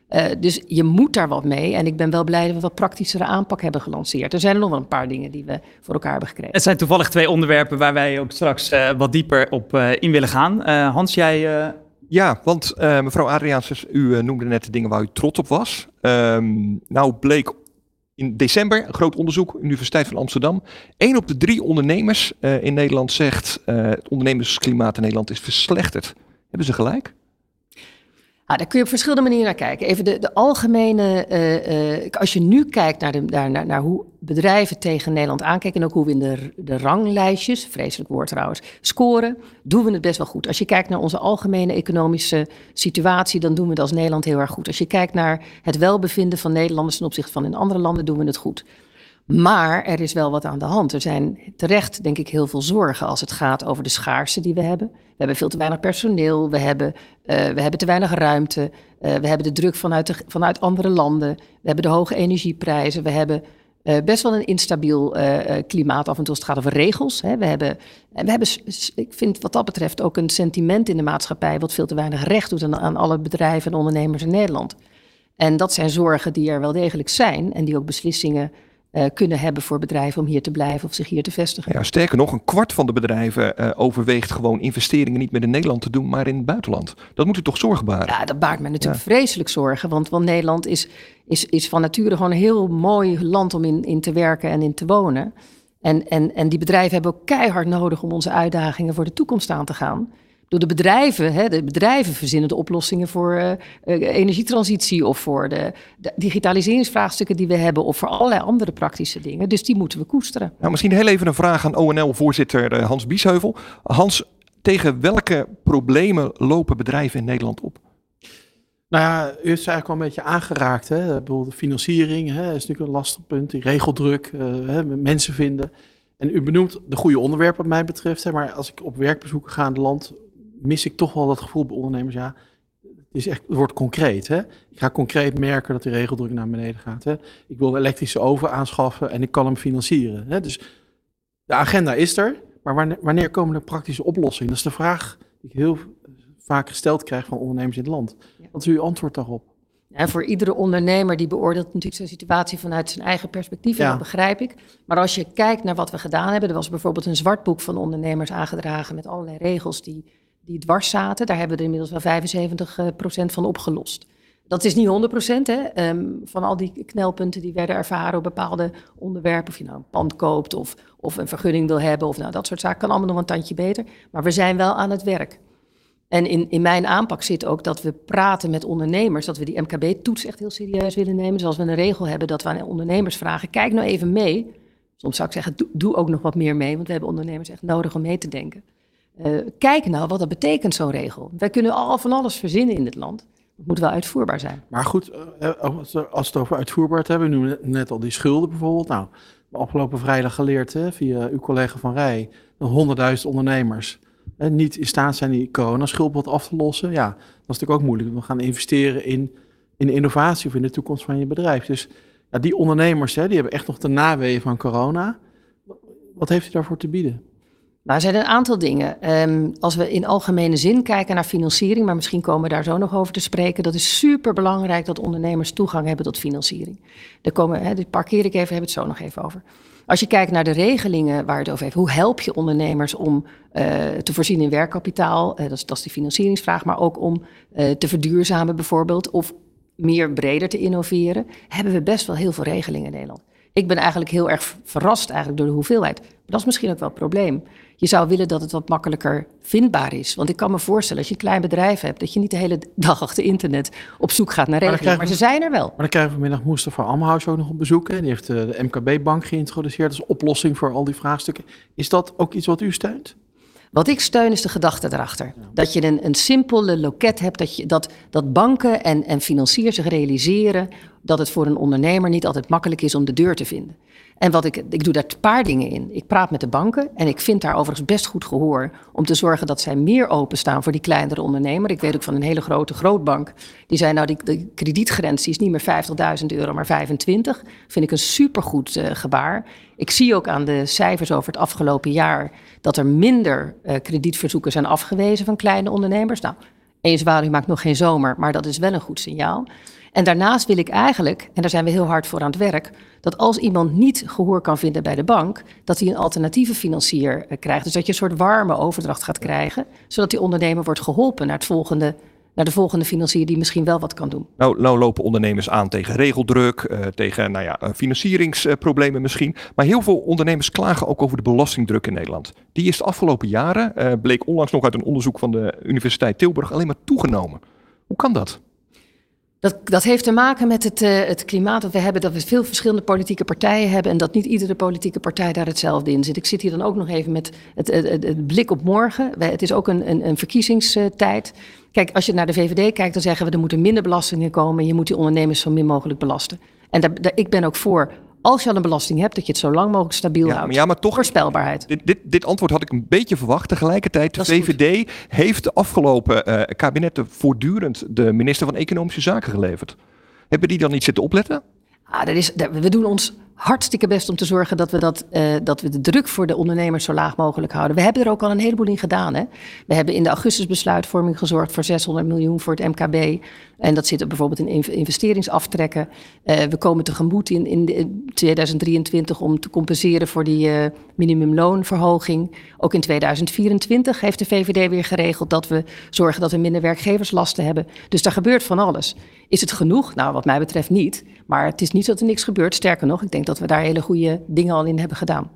Speaker 12: Uh, dus je moet daar wat mee. En ik ben wel blij dat we wat praktischere aanpak hebben gelanceerd. Er zijn nog wel een paar dingen die we voor elkaar hebben gekregen.
Speaker 11: Het zijn toevallig twee onderwerpen waar wij ook straks uh, wat dieper op in willen gaan. Hans, jij
Speaker 13: ja, want uh, mevrouw Adriaansens, u uh, noemde net de dingen waar u trots op was. Um, nou bleek in december een groot onderzoek, Universiteit van Amsterdam. Eén op de drie ondernemers uh, in Nederland zegt het ondernemersklimaat in Nederland is verslechterd. Hebben ze gelijk?
Speaker 12: Ah, daar kun je op verschillende manieren naar kijken. Even de, de algemene, uh, uh, als je nu kijkt naar, de, naar, naar, naar, hoe bedrijven tegen Nederland aankijken en ook hoe we in de, de ranglijstjes, vreselijk woord trouwens, scoren, doen we het best wel goed. Als je kijkt naar onze algemene economische situatie, dan doen we het als Nederland heel erg goed. Als je kijkt naar het welbevinden van Nederlanders ten opzichte van in andere landen, doen we het goed. Maar er is wel wat aan de hand. Er zijn terecht, denk ik, heel veel zorgen als het gaat over de schaarste die we hebben. We hebben veel te weinig personeel, we hebben, uh, we hebben te weinig ruimte, uh, we hebben de druk vanuit, vanuit andere landen, we hebben de hoge energieprijzen, we hebben uh, best wel een instabiel klimaat af en toe als het gaat over regels. Hè. We, hebben, we hebben, ik vind wat dat betreft ook een sentiment in de maatschappij wat veel te weinig recht doet aan alle bedrijven en ondernemers in Nederland. En dat zijn zorgen die er wel degelijk zijn en die ook beslissingen uh, kunnen hebben voor bedrijven om hier te blijven of zich hier te vestigen.
Speaker 13: Ja, sterker nog, een kwart van de bedrijven uh, overweegt gewoon investeringen niet meer in Nederland te doen, maar in het buitenland. Dat moet u toch zorgen baren?
Speaker 12: Ja, dat baart me natuurlijk ja. vreselijk zorgen, want, want Nederland is, is, is van nature gewoon een heel mooi land om in, in te werken en in te wonen. En, en, en die bedrijven hebben ook keihard nodig om onze uitdagingen voor de toekomst aan te gaan door de bedrijven. Hè, de bedrijven verzinnen de oplossingen voor uh, energietransitie of voor de, de, digitaliseringsvraagstukken die we hebben of voor allerlei andere praktische dingen. Dus die moeten we koesteren.
Speaker 13: Nou, misschien heel even een vraag aan ONL-voorzitter uh, Hans Biesheuvel. Hans, tegen welke problemen lopen bedrijven in Nederland op?
Speaker 14: Nou ja, u heeft het eigenlijk al een beetje aangeraakt. Hè? Bijvoorbeeld de financiering hè, is natuurlijk een lastig punt. Die regeldruk, hè, mensen vinden. En u benoemt de goede onderwerpen wat mij betreft. Hè, maar als ik op werkbezoeken ga in het land, mis ik toch wel dat gevoel bij ondernemers. Ja, het, is echt, het wordt concreet. Hè? Ik ga concreet merken dat die regeldruk naar beneden gaat. Hè? Ik wil een elektrische oven aanschaffen en ik kan hem financieren. Hè? Dus de agenda is er, maar wanneer, komen er praktische oplossingen? Dat is de vraag die ik heel vaak gesteld krijg van ondernemers in het land. Wat is uw antwoord daarop?
Speaker 12: En voor iedere ondernemer die beoordeelt natuurlijk zijn situatie vanuit zijn eigen perspectief. En dat begrijp ik. Maar als je kijkt naar wat we gedaan hebben. Er was bijvoorbeeld een zwartboek van ondernemers aangedragen met allerlei regels die die dwars zaten. Daar hebben we er inmiddels wel 75% van opgelost. Dat is niet 100% hè, um, van al die knelpunten die werden ervaren op bepaalde onderwerpen. Of je nou een pand koopt of, of een vergunning wil hebben of nou, dat soort zaken. Kan allemaal nog een tandje beter. Maar we zijn wel aan het werk. En in, in mijn aanpak zit ook dat we praten met ondernemers, dat we die MKB-toets echt heel serieus willen nemen. Dus als we een regel hebben dat we aan ondernemers vragen, kijk nou even mee. Soms zou ik zeggen, doe ook nog wat meer mee, want we hebben ondernemers echt nodig om mee te denken. Uh, kijk nou wat dat betekent, zo'n regel. Wij kunnen al van alles verzinnen in dit land. Het moet wel uitvoerbaar zijn.
Speaker 14: Maar goed, uh, als we het over uitvoerbaar hebben, we noemen net al die schulden bijvoorbeeld. Nou, afgelopen vrijdag geleerd hè, via uw collega Van Rij, dat 100.000 ondernemers hè, niet in staat zijn die corona-schuldpot af te lossen. Ja, dat is natuurlijk ook moeilijk. We gaan investeren in, in innovatie of in de toekomst van je bedrijf. Dus ja, die ondernemers, hè, die hebben echt nog de naweeën van corona. Wat heeft u daarvoor te bieden?
Speaker 12: Nou, er zijn een aantal dingen. Um, als we in algemene zin kijken naar financiering, maar misschien komen we daar zo nog over te spreken, dat is super belangrijk dat ondernemers toegang hebben tot financiering. Daar komen, hè, dit parkeer ik even, hebben het zo nog even over. Als je kijkt naar de regelingen waar het over heeft, hoe help je ondernemers om uh, te voorzien in werkkapitaal? Uh, dat, is, dat is de financieringsvraag, maar ook om uh, te verduurzamen bijvoorbeeld, of meer breder te innoveren, hebben we best wel heel veel regelingen in Nederland. Ik ben eigenlijk heel erg verrast eigenlijk door de hoeveelheid. Maar dat is misschien ook wel het probleem. Je zou willen dat het wat makkelijker vindbaar is. Want ik kan me voorstellen, als je een klein bedrijf hebt, dat je niet de hele dag achter internet op zoek gaat naar regelingen. Maar, maar, ze zijn er wel. Maar
Speaker 14: dan krijgen we vanmiddag Mustafa Amhaus ook nog op bezoek. Hè. Die heeft de MKB-bank geïntroduceerd als oplossing voor al die vraagstukken. Is dat ook iets wat u steunt?
Speaker 12: Wat ik steun is de gedachte erachter. Dat je een, een simpele loket hebt, dat, je, dat, dat banken en, en financiers zich realiseren dat het voor een ondernemer niet altijd makkelijk is om de deur te vinden. En wat ik, ik doe daar een paar dingen in. Ik praat met de banken en ik vind daar overigens best goed gehoor om te zorgen dat zij meer openstaan voor die kleinere ondernemer. Ik weet ook van een hele grote grootbank. Die zei nou, die, de kredietgrens is niet meer 50.000 euro, maar 25. Vind ik een supergoed uh, gebaar. Ik zie ook aan de cijfers over het afgelopen jaar dat er minder uh, kredietverzoeken zijn afgewezen van kleine ondernemers. Nou, eens u maakt nog geen zomer, maar dat is wel een goed signaal. En daarnaast wil ik eigenlijk, en daar zijn we heel hard voor aan het werk, dat als iemand niet gehoor kan vinden bij de bank, dat hij een alternatieve financier eh, krijgt. Dus dat je een soort warme overdracht gaat krijgen, zodat die ondernemer wordt geholpen naar, het volgende, naar de volgende financier die misschien wel wat kan doen.
Speaker 13: Nou, nou lopen ondernemers aan tegen regeldruk, uh, tegen nou ja, financieringsproblemen misschien. Maar heel veel ondernemers klagen ook over de belastingdruk in Nederland. Die is de afgelopen jaren, bleek onlangs nog uit een onderzoek van de Universiteit Tilburg, alleen maar toegenomen. Hoe kan dat?
Speaker 12: Dat, dat heeft te maken met het, uh, het klimaat dat we hebben, dat we veel verschillende politieke partijen hebben en dat niet iedere politieke partij daar hetzelfde in zit. Ik zit hier dan ook nog even met het, het, blik op morgen. Het is ook een, een, een verkiezingstijd. Kijk, als je naar de VVD kijkt, dan zeggen we er moeten minder belastingen komen en je moet die ondernemers zo min mogelijk belasten. En daar, ik ben ook voor als je al een belasting hebt, dat je het zo lang mogelijk stabiel
Speaker 13: ja,
Speaker 12: houdt.
Speaker 13: Maar ja, maar toch.
Speaker 12: Voorspelbaarheid.
Speaker 13: Dit, dit, dit, antwoord had ik een beetje verwacht. Tegelijkertijd, de VVD heeft de afgelopen uh, kabinetten voortdurend de minister van Economische Zaken geleverd. Hebben die dan niet zitten opletten?
Speaker 12: Ah, dat is, we doen ons hartstikke best om te zorgen dat we, dat, uh, dat we de druk voor de ondernemers zo laag mogelijk houden. We hebben er ook al een heleboel in gedaan. Hè? We hebben in de augustusbesluitvorming gezorgd voor 600 miljoen voor het MKB. En dat zit bijvoorbeeld in investeringsaftrekken. Uh, we komen tegemoet in, in 2023 om te compenseren voor die uh, minimumloonverhoging. Ook in 2024 heeft de VVD weer geregeld dat we zorgen dat we minder werkgeverslasten hebben. Dus daar gebeurt van alles. Is het genoeg? Nou, wat mij betreft niet. Maar het is niet dat er niks gebeurt. Sterker nog, ik denk dat we daar hele goede dingen al in hebben gedaan.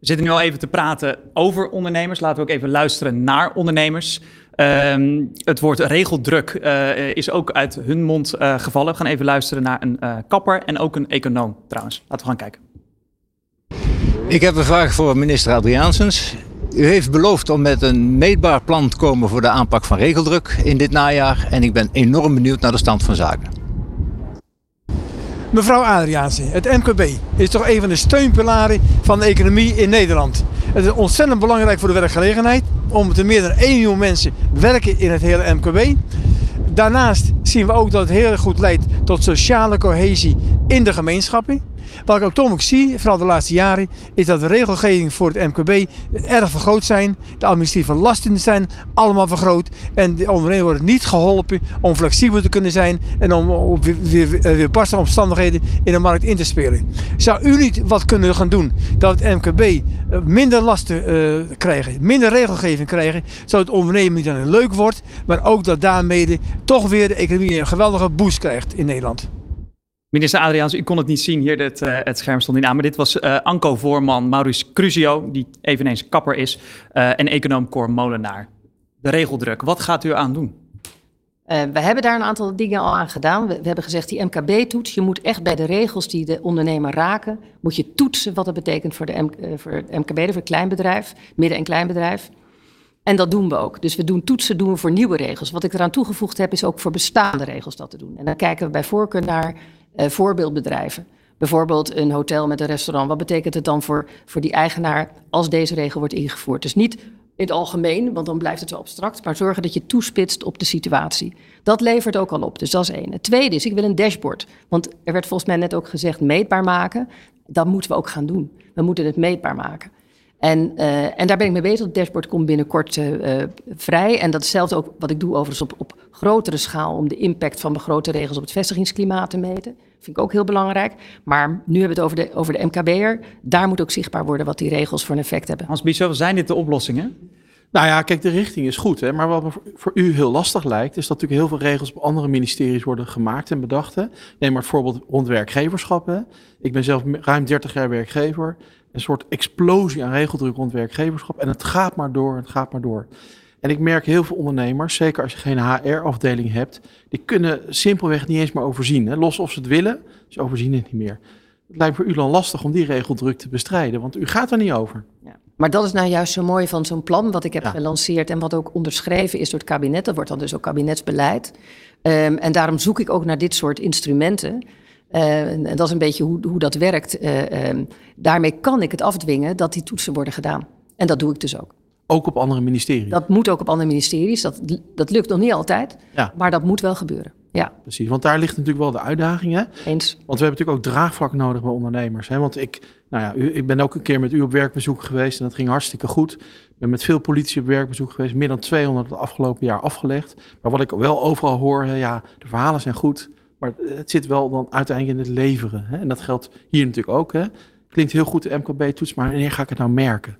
Speaker 11: We zitten nu al even te praten over ondernemers. Laten we ook even luisteren naar ondernemers. Um, het woord regeldruk uh, is ook uit hun mond uh, gevallen. We gaan even luisteren naar een uh, kapper en ook een econoom trouwens. Laten we gaan kijken.
Speaker 15: Ik heb een vraag voor minister Adriaansens. U heeft beloofd om met een meetbaar plan te komen voor de aanpak van regeldruk in dit najaar. En ik ben enorm benieuwd naar de stand van zaken.
Speaker 16: Mevrouw Adriaanse, het MKB is toch een van de steunpilaren van de economie in Nederland. Het is ontzettend belangrijk voor de werkgelegenheid. Om te meer dan 1 miljoen mensen werken in het hele MKB. Daarnaast zien we ook dat het heel goed leidt tot sociale cohesie in de gemeenschappen. Wat ik ook toch zie, vooral de laatste jaren, is dat de regelgeving voor het MKB erg vergroot zijn. De administratieve lasten zijn allemaal vergroot. En de ondernemers worden niet geholpen om flexibel te kunnen zijn en om op weer, weer, passende omstandigheden in de markt in te spelen. Zou u niet wat kunnen gaan doen dat het MKB minder lasten uh, krijgen, minder regelgeving krijgen, zodat het ondernemen niet alleen leuk wordt, maar ook dat daarmee toch weer de economie een geweldige boost krijgt in Nederland?
Speaker 11: Minister Adriaans, u kon het niet zien hier, het, uh, het scherm stond niet aan, maar dit was uh, ANCO-voorman Maurice Cruzio, die eveneens kapper is, uh, en econoom Cor Molenaar. De regeldruk, wat gaat u aan doen?
Speaker 12: we hebben daar een aantal dingen al aan gedaan. We, hebben gezegd, die MKB-toets, je moet echt bij de regels die de ondernemer raken, moet je toetsen wat dat betekent voor, de voor het MKB, voor het kleinbedrijf, midden- en kleinbedrijf. En dat doen we ook. Dus we doen toetsen doen we voor nieuwe regels. Wat ik eraan toegevoegd heb, is ook voor bestaande regels dat te doen. En dan kijken we bij voorkeur naar uh, voorbeeldbedrijven. Bijvoorbeeld een hotel met een restaurant. Wat betekent het dan voor, voor die eigenaar als deze regel wordt ingevoerd? Dus niet in het algemeen, want dan blijft het wel abstract, maar zorgen dat je toespitst op de situatie. Dat levert ook al op, dus dat is één. Het tweede is, ik wil een dashboard. Want er werd volgens mij net ook gezegd, meetbaar maken. Dat moeten we ook gaan doen. We moeten het meetbaar maken. En, uh, en daar ben ik mee bezig. Het dashboard komt binnenkort uh, vrij. En dat is hetzelfde ook wat ik doe overigens op, op grotere schaal... om de impact van de grote regels op het vestigingsklimaat te meten. Vind ik ook heel belangrijk. Maar nu hebben we het over de, over de MKB'er. Daar moet ook zichtbaar worden wat die regels voor een effect hebben.
Speaker 11: Hans Biesel, zijn dit de oplossingen?
Speaker 14: Nou ja, kijk, de richting is goed. Hè? Maar wat me voor u heel lastig lijkt, is dat natuurlijk heel veel regels op andere ministeries worden gemaakt en bedacht. Hè? Neem maar het voorbeeld rond werkgeverschap. Hè? Ik ben zelf ruim 30 jaar werkgever een soort explosie aan regeldruk rond werkgeverschap. En het gaat maar door, het gaat maar door. En ik merk heel veel ondernemers, zeker als je geen HR-afdeling hebt, die kunnen simpelweg niet eens meer overzien. Hè. Los of ze het willen, ze overzien het niet meer. Het lijkt voor u dan lastig om die regeldruk te bestrijden, want u gaat er niet over.
Speaker 12: Ja. Maar dat is nou juist zo mooi van zo'n plan wat ik heb gelanceerd en wat ook onderschreven is door het kabinet. Dat wordt dan dus ook kabinetsbeleid. Ehm, en daarom zoek ik ook naar dit soort instrumenten. Uh, en dat is een beetje hoe, hoe dat werkt. Uh, um, daarmee kan ik het afdwingen dat die toetsen worden gedaan. En dat doe ik dus ook.
Speaker 14: Ook op andere ministeries?
Speaker 12: Dat moet ook op andere ministeries. Dat, dat lukt nog niet altijd,
Speaker 14: ja.
Speaker 12: maar dat moet wel gebeuren. Ja.
Speaker 14: Precies, want daar ligt natuurlijk wel de uitdaging. Hè?
Speaker 12: Eens.
Speaker 14: Want we hebben natuurlijk ook draagvlak nodig bij ondernemers. Hè? Want ik, nou ja, u, ik ben ook een keer met u op werkbezoek geweest en dat ging hartstikke goed. Ik ben met veel politie op werkbezoek geweest, meer dan 200 het afgelopen jaar afgelegd. Maar wat ik wel overal hoor, ja, de verhalen zijn goed, maar het zit wel dan uiteindelijk in het leveren. Hè? En dat geldt hier natuurlijk ook. Hè? Klinkt heel goed de MKB-toets, maar wanneer ga ik het nou merken?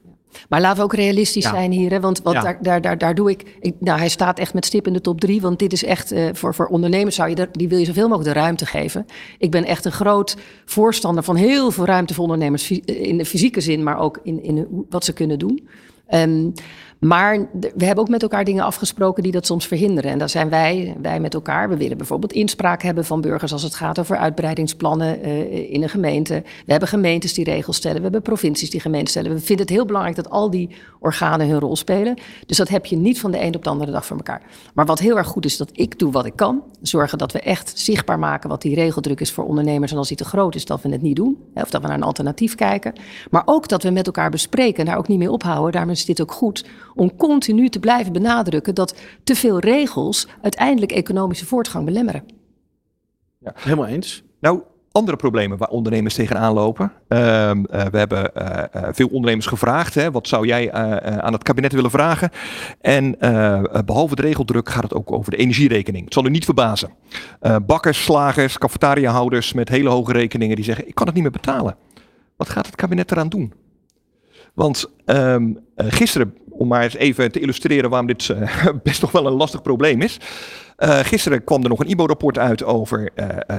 Speaker 12: Maar laten we ook realistisch zijn hier. Hè? Want wat ja. daar, daar, daar, daar doe ik, ik, Nou, hij staat echt met stip in de top drie. Want dit is echt uh, voor, voor ondernemers zou je er, die wil je zoveel mogelijk de ruimte geven. Ik ben echt een groot voorstander van heel veel ruimte voor ondernemers. In de fysieke zin, maar ook in, in wat ze kunnen doen. Um, maar we hebben ook met elkaar dingen afgesproken die dat soms verhinderen. En daar zijn wij, wij met elkaar. We willen bijvoorbeeld inspraak hebben van burgers als het gaat over uitbreidingsplannen uh, in een gemeente. We hebben gemeentes die regels stellen. We hebben provincies die gemeenten stellen. We vinden het heel belangrijk dat al die organen hun rol spelen. Dus dat heb je niet van de een op de andere dag voor elkaar. Maar wat heel erg goed is, dat ik doe wat ik kan. Zorgen dat we echt zichtbaar maken wat die regeldruk is voor ondernemers. En als die te groot is, dat we het niet doen. Of dat we naar een alternatief kijken. Maar ook dat we met elkaar bespreken en daar ook niet mee ophouden. Daarom is dit ook goed om continu te blijven benadrukken dat te veel regels uiteindelijk economische voortgang belemmeren.
Speaker 14: Ja, helemaal eens.
Speaker 13: Nou, andere problemen waar ondernemers tegenaan lopen. Uh, uh, we hebben uh, veel ondernemers gevraagd. Hè, wat zou jij aan het kabinet willen vragen? En behalve de regeldruk gaat het ook over de energierekening. Het zal u niet verbazen. bakkers, slagers, cafetariahouders met hele hoge rekeningen die zeggen: ik kan het niet meer betalen. Wat gaat het kabinet eraan doen? Want um, gisteren, om maar eens even te illustreren waarom dit uh, *laughs* best nog wel een lastig probleem is. Uh, gisteren kwam er nog een IBO-rapport uit over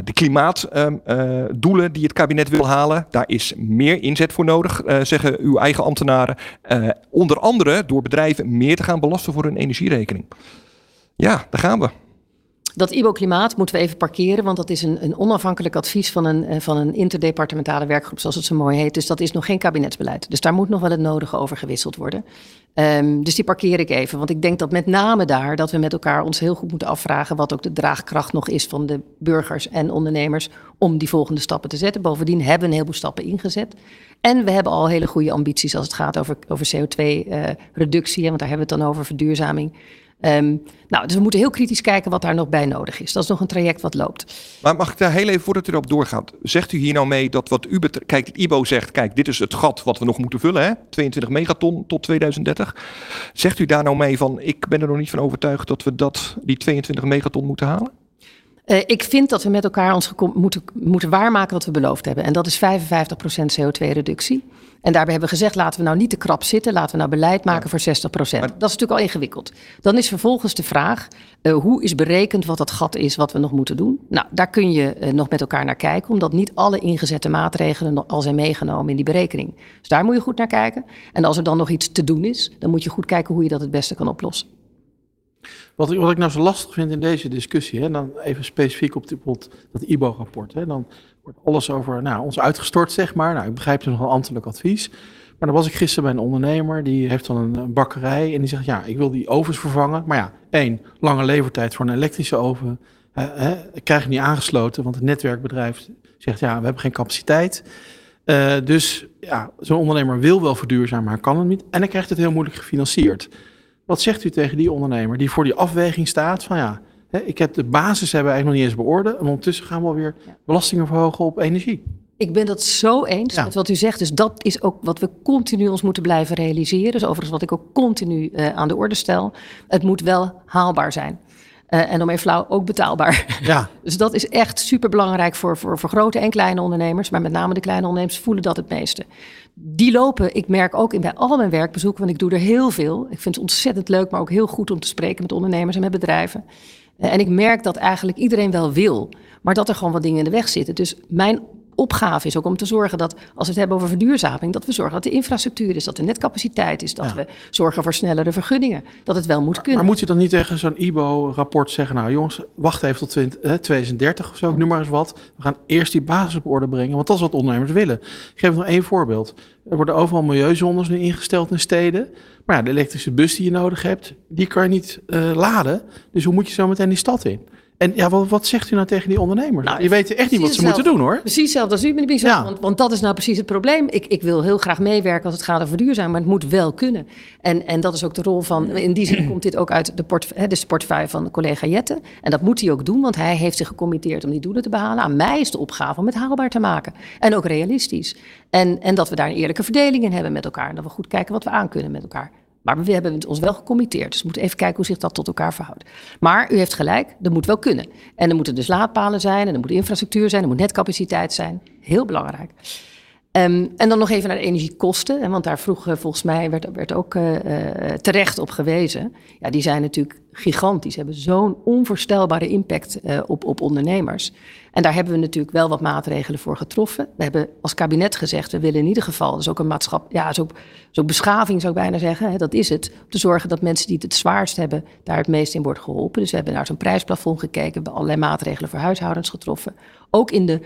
Speaker 13: de klimaatdoelen die het kabinet wil halen. Daar is meer inzet voor nodig, zeggen uw eigen ambtenaren. onder andere door bedrijven meer te gaan belasten voor hun energierekening. Ja, daar gaan we.
Speaker 12: Dat IBO-klimaat moeten we even parkeren, want dat is een, een onafhankelijk advies van een, van een interdepartementale werkgroep, zoals het zo mooi heet. Dus dat is nog geen kabinetsbeleid. Dus daar moet nog wel het nodige over gewisseld worden. Um, dus die parkeer ik even, want ik denk dat met name daar dat we met elkaar ons heel goed moeten afvragen wat ook de draagkracht nog is van de burgers en ondernemers om die volgende stappen te zetten. Bovendien hebben we een heleboel stappen ingezet. En we hebben al hele goede ambities als het gaat over, over CO2-reductie, uh, want daar hebben we het dan over verduurzaming. Um, nou, dus we moeten heel kritisch kijken wat daar nog bij nodig is. Dat is nog een traject wat loopt.
Speaker 13: Maar mag ik daar heel even voordat u erop doorgaat, zegt u hier nou mee dat wat u betreft, kijk, IBO zegt, kijk, dit is het gat wat we nog moeten vullen, hè? 22 megaton tot 2030. Zegt u daar nou mee van, ik ben er nog niet van overtuigd dat we dat, die 22 megaton moeten halen?
Speaker 12: Uh, ik vind dat we met elkaar ons moeten, moeten waarmaken wat we beloofd hebben. En dat is 55% CO2-reductie. En daarbij hebben we gezegd, laten we nou niet te krap zitten. Laten we nou beleid maken voor 60%. Maar... Dat is natuurlijk al ingewikkeld. Dan is vervolgens de vraag, uh, hoe is berekend wat dat gat is wat we nog moeten doen? Nou, daar kun je uh, nog met elkaar naar kijken. Omdat niet alle ingezette maatregelen al zijn meegenomen in die berekening. Dus daar moet je goed naar kijken. En als er dan nog iets te doen is, dan moet je goed kijken hoe je dat het beste kan oplossen.
Speaker 14: Wat ik, wat ik nou zo lastig vind in deze discussie, hè, dan even specifiek op die, dat IBO-rapport. Dan wordt alles over nou, ons uitgestort, zeg maar. Nou, ik begrijp het nog een ambtelijk advies. Maar dan was ik gisteren bij een ondernemer, die heeft dan een, bakkerij en die zegt, ja, ik wil die ovens vervangen. Maar ja, één, lange levertijd voor een elektrische oven. Hè, ik krijg niet aangesloten, want het netwerkbedrijf zegt, ja, we hebben geen capaciteit. Uh, dus ja, zo'n ondernemer wil wel verduurzamen, maar kan het niet. En hij krijgt het heel moeilijk gefinancierd. Wat zegt u tegen die ondernemer die voor die afweging staat van ja, hè, ik heb de basis hebben we eigenlijk nog niet eens beoordeeld en ondertussen gaan we alweer belastingen verhogen op energie.
Speaker 12: Ik ben dat zo eens ja. met wat u zegt. Dus dat is ook wat we continu ons moeten blijven realiseren. Dus overigens wat ik ook continu uh, aan de orde stel. Het moet wel haalbaar zijn. Uh, en om even flauw, ook betaalbaar.
Speaker 14: Ja. *laughs*
Speaker 12: dus dat is echt super belangrijk voor, voor, voor grote en kleine ondernemers. Maar met name de kleine ondernemers voelen dat het meeste. Die lopen, ik merk ook in bij al mijn werkbezoeken, want ik doe er heel veel. Ik vind het ontzettend leuk, maar ook heel goed om te spreken met ondernemers en met bedrijven. Uh, en ik merk dat eigenlijk iedereen wel wil, maar dat er gewoon wat dingen in de weg zitten. Dus mijn opgave is ook om te zorgen dat, als we het hebben over verduurzaming, dat we zorgen dat de infrastructuur is, dat er netcapaciteit is, dat we zorgen voor snellere vergunningen, dat het wel moet kunnen.
Speaker 14: Maar moet je dan niet tegen zo'n IBO-rapport zeggen, nou jongens, wacht even tot 20, eh, 2030 of zo, ik noem maar eens wat. We gaan eerst die basis op orde brengen, want dat is wat ondernemers willen. Ik geef nog één voorbeeld. Er worden overal milieuzones nu ingesteld in steden. Maar ja, de elektrische bus die je nodig hebt, die kan je niet uh, laden. Dus hoe moet je zo meteen die stad in? En ja, wat, wat zegt u nou tegen die ondernemers?
Speaker 12: Nou,
Speaker 14: je weet echt niet wat ze moeten doen hoor.
Speaker 12: Precies hetzelfde als u, meneer Bies. Ja. Want, want dat is nou precies het probleem. Ik, ik wil heel graag meewerken als het gaat over verduurzamen, maar het moet wel kunnen. En, en dat is ook de rol van, in die zin komt dit ook uit de, port, hè, de van de collega Jette. En dat moet hij ook doen, want hij heeft zich gecommitteerd om die doelen te behalen. Aan mij is de opgave om het haalbaar te maken. En ook realistisch. En, en dat we daar een eerlijke verdeling in hebben met elkaar. En dat we goed kijken wat we aan kunnen met elkaar. Maar we hebben ons wel gecommitteerd. Dus we moeten even kijken hoe zich dat tot elkaar verhoudt. Maar u heeft gelijk, dat moet wel kunnen. En er moeten dus laadpalen zijn, en er moet infrastructuur zijn, er moet netcapaciteit zijn. Heel belangrijk. Um, en dan nog even naar de energiekosten. Want daar vroeg volgens mij werd, werd ook uh, terecht op gewezen. Ja, die zijn natuurlijk gigantisch. Hebben zo'n onvoorstelbare impact op, op ondernemers. En daar hebben we natuurlijk wel wat maatregelen voor getroffen. We hebben als kabinet gezegd, we willen in ieder geval, is ook een maatschap, ja, zo, zo beschaving zou ik bijna zeggen, hè, dat is het. Om te zorgen dat mensen die het het zwaarst hebben, daar het meest in wordt geholpen. Dus we hebben naar zo'n prijsplafond gekeken, we hebben allerlei maatregelen voor huishoudens getroffen. Ook in de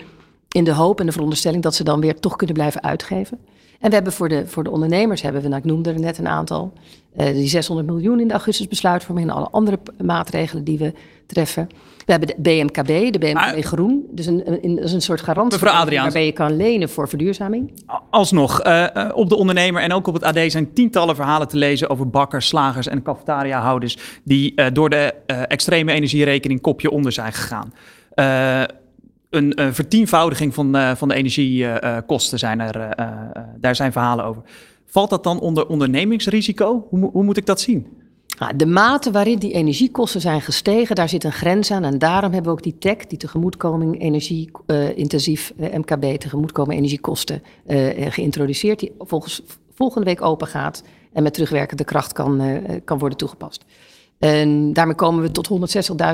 Speaker 12: in de hoop en de veronderstelling dat ze dan weer toch kunnen blijven uitgeven. En we hebben voor de, voor de ondernemers, hebben we, nou, ik noemde er net een aantal, uh, die 600 miljoen in de augustusbesluitvorming en alle andere maatregelen die we treffen. We hebben de BMKB, de BMKB maar, Groen. Dus een, een, dat is een soort garantie waarbij je kan lenen voor verduurzaming.
Speaker 11: Alsnog, uh, op de ondernemer en ook op het AD zijn tientallen verhalen te lezen over bakkers, slagers en cafetariahouders die uh, door de extreme energierekening kopje onder zijn gegaan een, een vertienvoudiging van, uh, van de energiekosten zijn er, uh, daar zijn verhalen over. Valt dat dan onder ondernemingsrisico? Hoe, hoe moet ik dat zien?
Speaker 12: Nou, de mate waarin die energiekosten zijn gestegen, daar zit een grens aan. En daarom hebben we ook die TEC, die tegemoetkoming energie-intensief MKB, tegemoetkoming energiekosten, geïntroduceerd. Die volgens volgende week open gaat en met terugwerkende kracht kan, kan worden toegepast. En daarmee komen we tot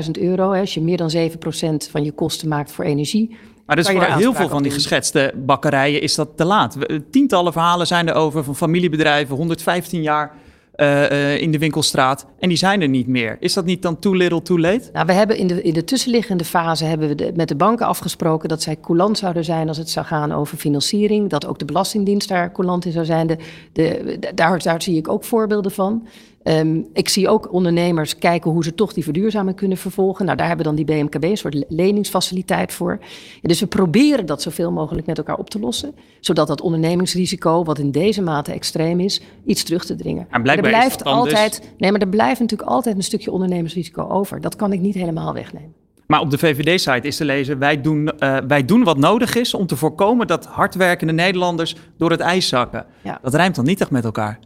Speaker 12: 160.000 euro. Hè. Als je meer dan 7% van je kosten maakt voor energie.
Speaker 11: Maar dus voor heel veel van die geschetste bakkerijen is dat te laat. Tientallen verhalen zijn er over van familiebedrijven, 115 jaar uh, uh, in de winkelstraat. En die zijn er niet meer. Is dat niet dan too little, too late?
Speaker 12: Nou, we hebben in de, in de tussenliggende fase hebben we de, met de banken afgesproken dat zij coulant zouden zijn als het zou gaan over financiering. Dat ook de Belastingdienst daar coulant in zou zijn. De, de, daar, daar zie ik ook voorbeelden van. Um, ik zie ook ondernemers kijken hoe ze toch die verduurzaming kunnen vervolgen. Nou, daar hebben we dan die BMKB, een soort leningsfaciliteit voor. Ja, dus we proberen dat zoveel mogelijk met elkaar op te lossen. Zodat dat ondernemingsrisico, wat in deze mate extreem is, iets terug te dringen.
Speaker 11: En
Speaker 12: er blijft
Speaker 11: dus-
Speaker 12: altijd, nee, maar er blijft natuurlijk altijd een stukje ondernemingsrisico over. Dat kan ik niet helemaal wegnemen.
Speaker 11: Maar op de VVD-site is te lezen: wij doen, uh, wij doen wat nodig is om te voorkomen dat hardwerkende Nederlanders door het ijs zakken. Ja. Dat rijmt dan niet echt met elkaar.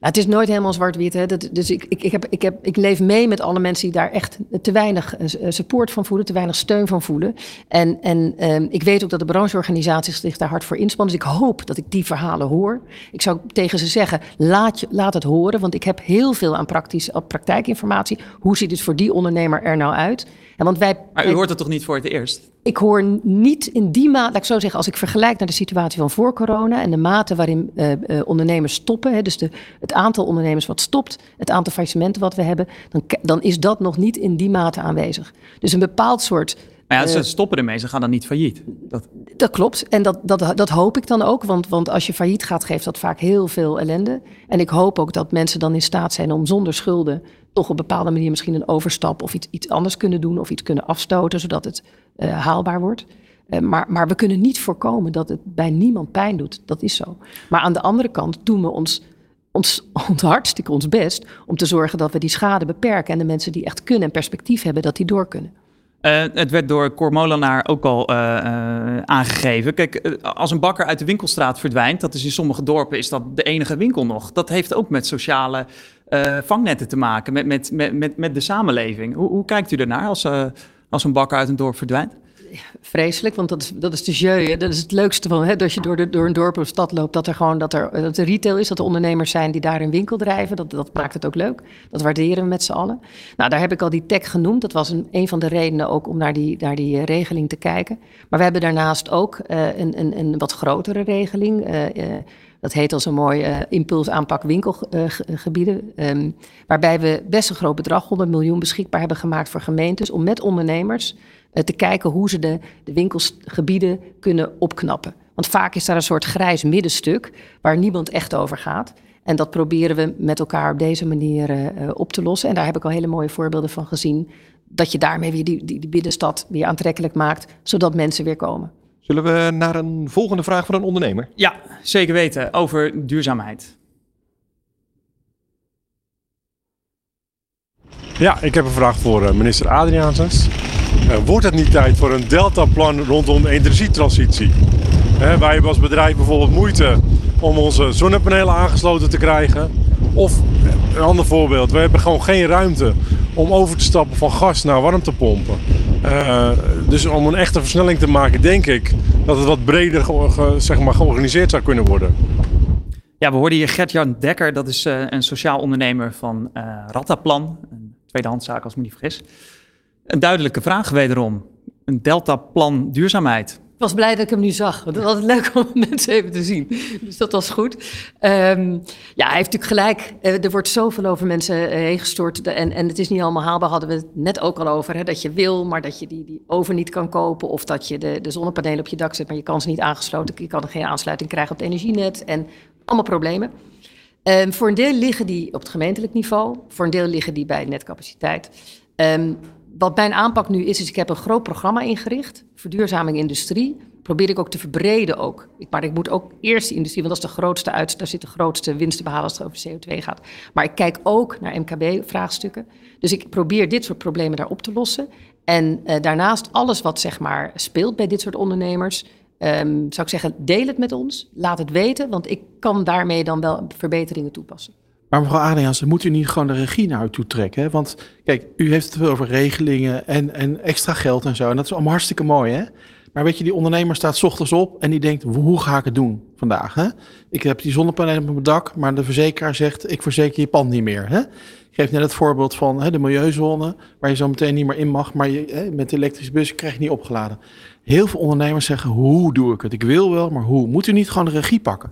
Speaker 12: Nou, het is nooit helemaal zwart-wit. Dus ik, ik, ik, heb, ik, heb, ik leef mee met alle mensen die daar echt te weinig eh, eh, support van voelen, te weinig steun van voelen. En, en um, ik weet ook dat de brancheorganisaties zich daar hard voor inspannen. Dus ik hoop dat ik die verhalen hoor. Ik zou tegen ze zeggen, laat, je, laat het horen. Want ik heb heel veel aan praktisch, praktijkinformatie. Hoe ziet het voor die ondernemer er nou uit?
Speaker 11: En want wij, maar u hoort het toch niet voor het eerst?
Speaker 12: Ik hoor niet in die mate, laat ik zo zeggen, als ik vergelijk naar de situatie van voor corona en de mate waarin ondernemers stoppen, hè, dus de, het aantal ondernemers wat stopt, het aantal faillissementen wat we hebben, dan, dan is dat nog niet in die mate aanwezig. Dus een bepaald soort
Speaker 11: maar ja, ze stoppen ermee, ze gaan dan niet failliet.
Speaker 12: Dat, dat klopt. En dat, dat, dat hoop ik dan ook. Want, want als je failliet gaat, geeft dat vaak heel veel ellende. En ik hoop ook dat mensen dan in staat zijn om zonder schulden toch op een bepaalde manier misschien een overstap of iets, iets anders kunnen doen of iets kunnen afstoten, zodat het uh, haalbaar wordt. Uh, maar, maar we kunnen niet voorkomen dat het bij niemand pijn doet. Dat is zo. Maar aan de andere kant doen we ons, ons, ons ons best om te zorgen dat we die schade beperken en de mensen die echt kunnen en perspectief hebben, dat die door kunnen.
Speaker 11: Uh, het werd door Cor Molenaar ook al uh, uh, aangegeven. Kijk, als een bakker uit de winkelstraat verdwijnt, dat is in sommige dorpen is dat de enige winkel nog. Dat heeft ook met sociale vangnetten te maken, met, met, met, met, de samenleving. Hoe, hoe kijkt u ernaar als, als een bakker uit een dorp verdwijnt?
Speaker 12: Vreselijk, want dat is, dat is de jeu. Dat is het leukste van, hè, als je door, de, door een dorp of stad loopt, dat er gewoon dat er, dat er retail is, dat er ondernemers zijn die daar een winkel drijven. Dat, dat maakt het ook leuk. Dat waarderen we met z'n allen. Nou, daar heb ik al die tech genoemd. Dat was een, een van de redenen ook om naar die, naar die regeling te kijken. Maar we hebben daarnaast ook een, een, een wat grotere regeling. Dat heet al zo mooi uh, impuls aanpak winkelgebieden. Um, waarbij we best een groot bedrag, 100 miljoen, beschikbaar hebben gemaakt voor gemeentes. Om met ondernemers uh, te kijken hoe ze de, de winkelgebieden kunnen opknappen. Want vaak is daar een soort grijs middenstuk waar niemand echt over gaat. En dat proberen we met elkaar op deze manier op te lossen. En daar heb ik al hele mooie voorbeelden van gezien. Dat je daarmee weer die, die, die binnenstad weer aantrekkelijk maakt, zodat mensen weer komen.
Speaker 13: Zullen we naar een volgende vraag van een ondernemer?
Speaker 11: Ja, zeker weten. Over duurzaamheid.
Speaker 17: Ja, ik heb een vraag voor eh, minister Adriaansens. Uh, wordt het niet tijd voor een deltaplan rondom energietransitie? Wij hebben als bedrijf bijvoorbeeld moeite om onze zonnepanelen aangesloten te krijgen. Of een ander voorbeeld, we hebben gewoon geen ruimte om over te stappen van gas naar warmtepompen. Uh, dus om een echte versnelling te maken, denk ik dat het wat breder zeg maar, georganiseerd zou kunnen worden.
Speaker 11: Ja, we hoorden hier Gert-Jan Dekker, dat is uh, een sociaal ondernemer van uh, Rattaplan, een tweedehandszaak als ik me niet vergis. Een duidelijke vraag wederom. Een deltaplan duurzaamheid.
Speaker 12: Ik was blij dat ik hem nu zag. Het was leuk om mensen even te zien. Dus dat was goed. Um, ja, hij heeft natuurlijk gelijk. Er wordt zoveel over mensen heen gestort. En, en het is niet allemaal haalbaar. Hadden we het net ook al over. Hè, dat je wil, maar dat je die, die oven niet kan kopen. Of dat je de, de zonnepanelen op je dak zet, maar je kan ze niet aangesloten. Je kan geen aansluiting krijgen op het energienet. En allemaal problemen. Um, voor een deel liggen die op het gemeentelijk niveau. Voor een deel liggen die bij netcapaciteit. Um, wat mijn aanpak nu is, is ik heb een groot programma ingericht, verduurzaming industrie. Probeer ik ook te verbreden ook. Maar ik moet ook eerst die industrie, want dat is de grootste uit, daar zit de grootste winst te behalen als het over CO2 gaat. Maar ik kijk ook naar MKB-vraagstukken. Dus ik probeer dit soort problemen daar op te lossen. En uh, daarnaast alles wat zeg maar speelt bij dit soort ondernemers, um, zou ik zeggen, deel het met ons, laat het weten, want ik kan daarmee dan wel verbeteringen toepassen.
Speaker 14: Maar mevrouw Adriaanse, moet u niet gewoon de regie naar u toe trekken? Hè? Want kijk, u heeft het over regelingen en, en extra geld en zo. En dat is allemaal hartstikke mooi, hè? Maar weet je, die ondernemer staat ochtends op en die denkt, hoe ga ik het doen vandaag? Hè? Ik heb die zonnepanelen op mijn dak, maar de verzekeraar zegt, ik verzeker je pand niet meer. Hè? Ik geef net het voorbeeld van hè, de milieuzone, waar je zo meteen niet meer in mag, maar je, hè, met de elektrische bus krijg je niet opgeladen. Heel veel ondernemers zeggen, hoe doe ik het? Ik wil wel, maar hoe? Moet u niet gewoon de regie pakken?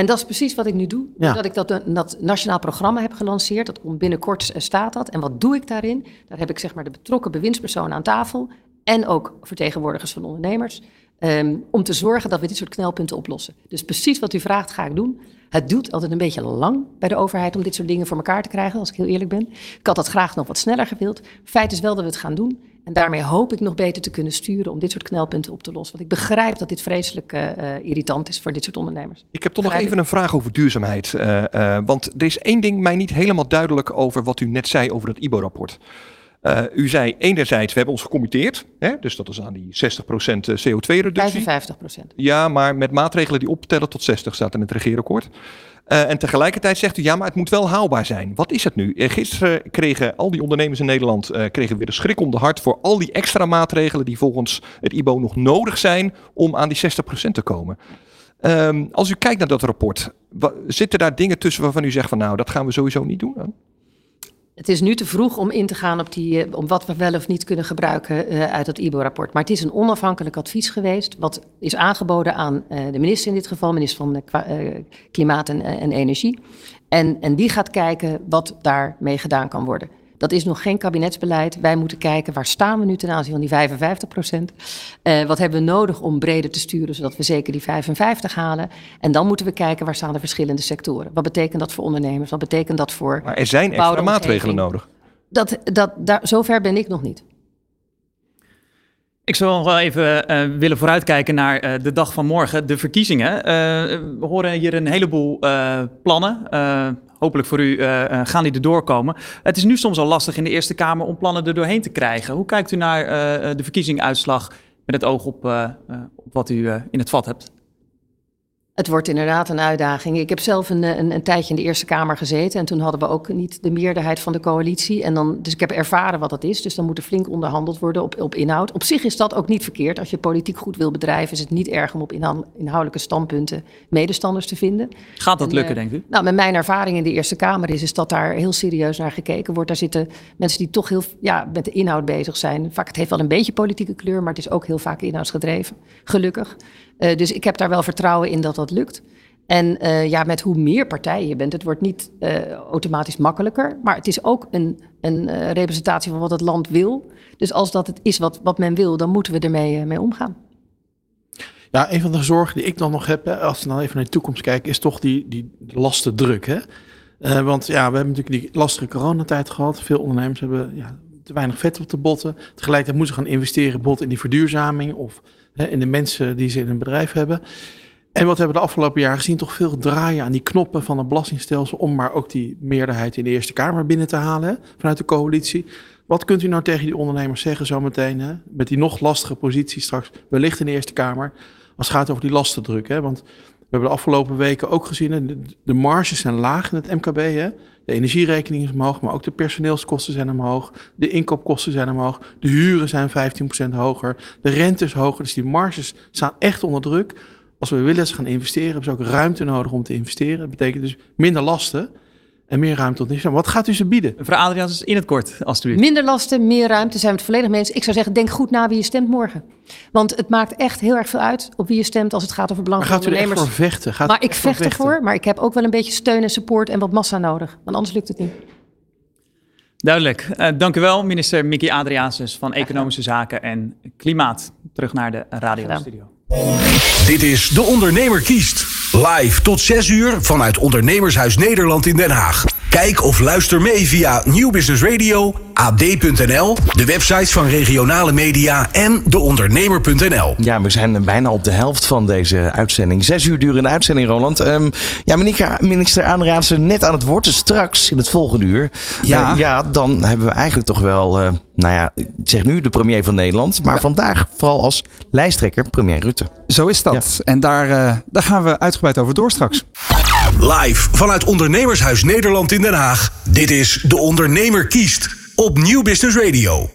Speaker 12: En dat is precies wat ik nu doe. Ja. Dat ik dat, dat nationaal programma heb gelanceerd. Dat komt binnenkort staat dat. En wat doe ik daarin? Daar heb ik zeg maar de betrokken bewindspersonen aan tafel. En ook vertegenwoordigers van ondernemers. Um, om te zorgen dat we dit soort knelpunten oplossen. Dus precies wat u vraagt, ga ik doen. Het duurt altijd een beetje lang bij de overheid om dit soort dingen voor elkaar te krijgen, als ik heel eerlijk ben. Ik had dat graag nog wat sneller gewild. Feit is wel dat we het gaan doen. En daarmee hoop ik nog beter te kunnen sturen om dit soort knelpunten op te lossen. Want ik begrijp dat dit vreselijk uh, irritant is voor dit soort ondernemers.
Speaker 13: Ik heb toch nog even een vraag over duurzaamheid. Uh, uh, want er is één ding mij niet helemaal duidelijk over wat u net zei over dat IBO-rapport. Uh, u zei enerzijds, we hebben ons gecommitteerd, hè, dus dat is aan die 60% CO2-reductie.
Speaker 12: 55%.
Speaker 13: Ja, maar met maatregelen die optellen tot 60 staat in het regeerakkoord. Uh, en tegelijkertijd zegt u, ja, maar het moet wel haalbaar zijn. Wat is het nu? Uh, gisteren kregen al die ondernemers in Nederland uh, kregen weer de schrik om de hart voor al die extra maatregelen die volgens het IBO nog nodig zijn om aan die 60% te komen. Um, als u kijkt naar dat rapport, zitten daar dingen tussen waarvan u zegt van nou, dat gaan we sowieso niet doen? Dan?
Speaker 12: Het is nu te vroeg om in te gaan op die, om wat we wel of niet kunnen gebruiken uh, uit dat IBO-rapport. Maar het is een onafhankelijk advies geweest, wat is aangeboden aan uh, de minister in dit geval, minister van Klimaat en, en Energie. En, en die gaat kijken wat daarmee gedaan kan worden. Dat is nog geen kabinetsbeleid. Wij moeten kijken waar staan we nu ten aanzien van die 55 procent. Uh, wat hebben we nodig om breder te sturen, zodat we zeker die 55 halen. En dan moeten we kijken waar staan de verschillende sectoren. Wat betekent dat voor ondernemers? Wat betekent dat voor.
Speaker 13: Maar er zijn extra maatregelen nodig.
Speaker 12: Dat, dat, daar, zover ben ik nog niet.
Speaker 11: Ik zou wel even uh, willen vooruitkijken naar uh, de dag van morgen, de verkiezingen. Uh, we horen hier een heleboel plannen. hopelijk voor u gaan die er doorkomen. Het is nu soms al lastig in de Eerste Kamer om plannen er doorheen te krijgen. Hoe kijkt u naar de verkiezingsuitslag met het oog op, op wat u in het vat hebt?
Speaker 12: Het wordt inderdaad een uitdaging. Ik heb zelf een, een, een, tijdje in de Eerste Kamer gezeten. En toen hadden we ook niet de meerderheid van de coalitie. En dan, dus ik heb ervaren wat dat is. Dus dan moet er flink onderhandeld worden op, op inhoud. Op zich is dat ook niet verkeerd. Als je politiek goed wil bedrijven, is het niet erg om op inhoudelijke standpunten medestanders te vinden.
Speaker 11: Gaat dat lukken, denk u?
Speaker 12: Nou, met mijn ervaring in de Eerste Kamer is, is dat daar heel serieus naar gekeken wordt. Daar zitten mensen die toch heel ja, met de inhoud bezig zijn. Vaak, het heeft wel een beetje politieke kleur, maar het is ook heel vaak inhoudsgedreven. Gelukkig. Uh, dus ik heb daar wel vertrouwen in dat dat lukt. En uh, ja, met hoe meer partijen je bent, het wordt niet uh, automatisch makkelijker. Maar het is ook een, een representatie van wat het land wil. Dus als dat het is wat, wat men wil, dan moeten we ermee mee omgaan.
Speaker 14: Ja, een van de zorgen die ik dan nog heb, als we dan even naar de toekomst kijken, is toch die, die lastendruk. Hè? Want ja, we hebben natuurlijk die lastige coronatijd gehad. Veel ondernemers hebben ja, te weinig vet op de botten. Tegelijkertijd moeten ze gaan investeren bijvoorbeeld in die verduurzaming of hè, in de mensen die ze in een bedrijf hebben. En wat hebben we de afgelopen jaren gezien? Toch veel draaien aan die knoppen van het belastingstelsel om maar ook die meerderheid in de Eerste Kamer binnen te halen vanuit de coalitie. Wat kunt u nou tegen die ondernemers zeggen zometeen, hè, met die nog lastige positie straks, wellicht in de Eerste Kamer, als het gaat over die lastendruk? Hè? Want hebben de afgelopen weken ook gezien, de, marges zijn laag in het MKB. Hè? De energierekening is omhoog, maar ook de personeelskosten zijn omhoog. De inkoopkosten zijn omhoog. De huren zijn 15% hoger. De rente is hoger. Dus die marges staan echt onder druk. Als we willen gaan investeren, hebben ze ook ruimte nodig om te investeren. Dat betekent dus minder lasten en meer ruimte tot Wat gaat u ze bieden?
Speaker 11: Mevrouw Adriaans, in het kort, alstublieft.
Speaker 12: Minder lasten, meer ruimte, zijn we het volledig mee eens. Ik zou zeggen, denk goed na wie je stemt morgen. Want het maakt echt heel erg veel uit op wie je stemt als het gaat over belangen
Speaker 14: van ondernemers.
Speaker 12: Maar
Speaker 14: gaat u er vechten? Gaat
Speaker 12: maar ik vecht ervoor, maar ik heb ook wel een beetje steun en support en wat massa nodig. Want anders lukt het niet.
Speaker 11: Duidelijk. Uh, dank u wel, minister Mickey Adriaanses van Economische Zaken en Klimaat. Terug naar de radiostudio.
Speaker 1: Dit is De Ondernemer kiest. Live tot 6 uur vanuit Ondernemershuis Nederland in Den Haag. Kijk of luister mee via Nieuw Business Radio, ad.nl, de websites van regionale media en deondernemer.nl.
Speaker 3: Ja, we zijn bijna op de helft van deze uitzending. Zes uur durende uitzending, Roland. Um, ja, minister, minister Aanraadse net aan het woord. Dus straks in het volgende uur.
Speaker 2: Ja,
Speaker 3: uh, ja dan hebben we eigenlijk toch wel, uh, nou ja, ik zeg nu de premier van Nederland. Maar ja. vandaag vooral als lijsttrekker premier Rutte.
Speaker 2: Zo is dat. Ja. En daar, uh, daar gaan we uitgebreid over door straks.
Speaker 1: Live vanuit Ondernemershuis Nederland in Den Haag. Dit is De Ondernemer kiest op Nieuw Business Radio.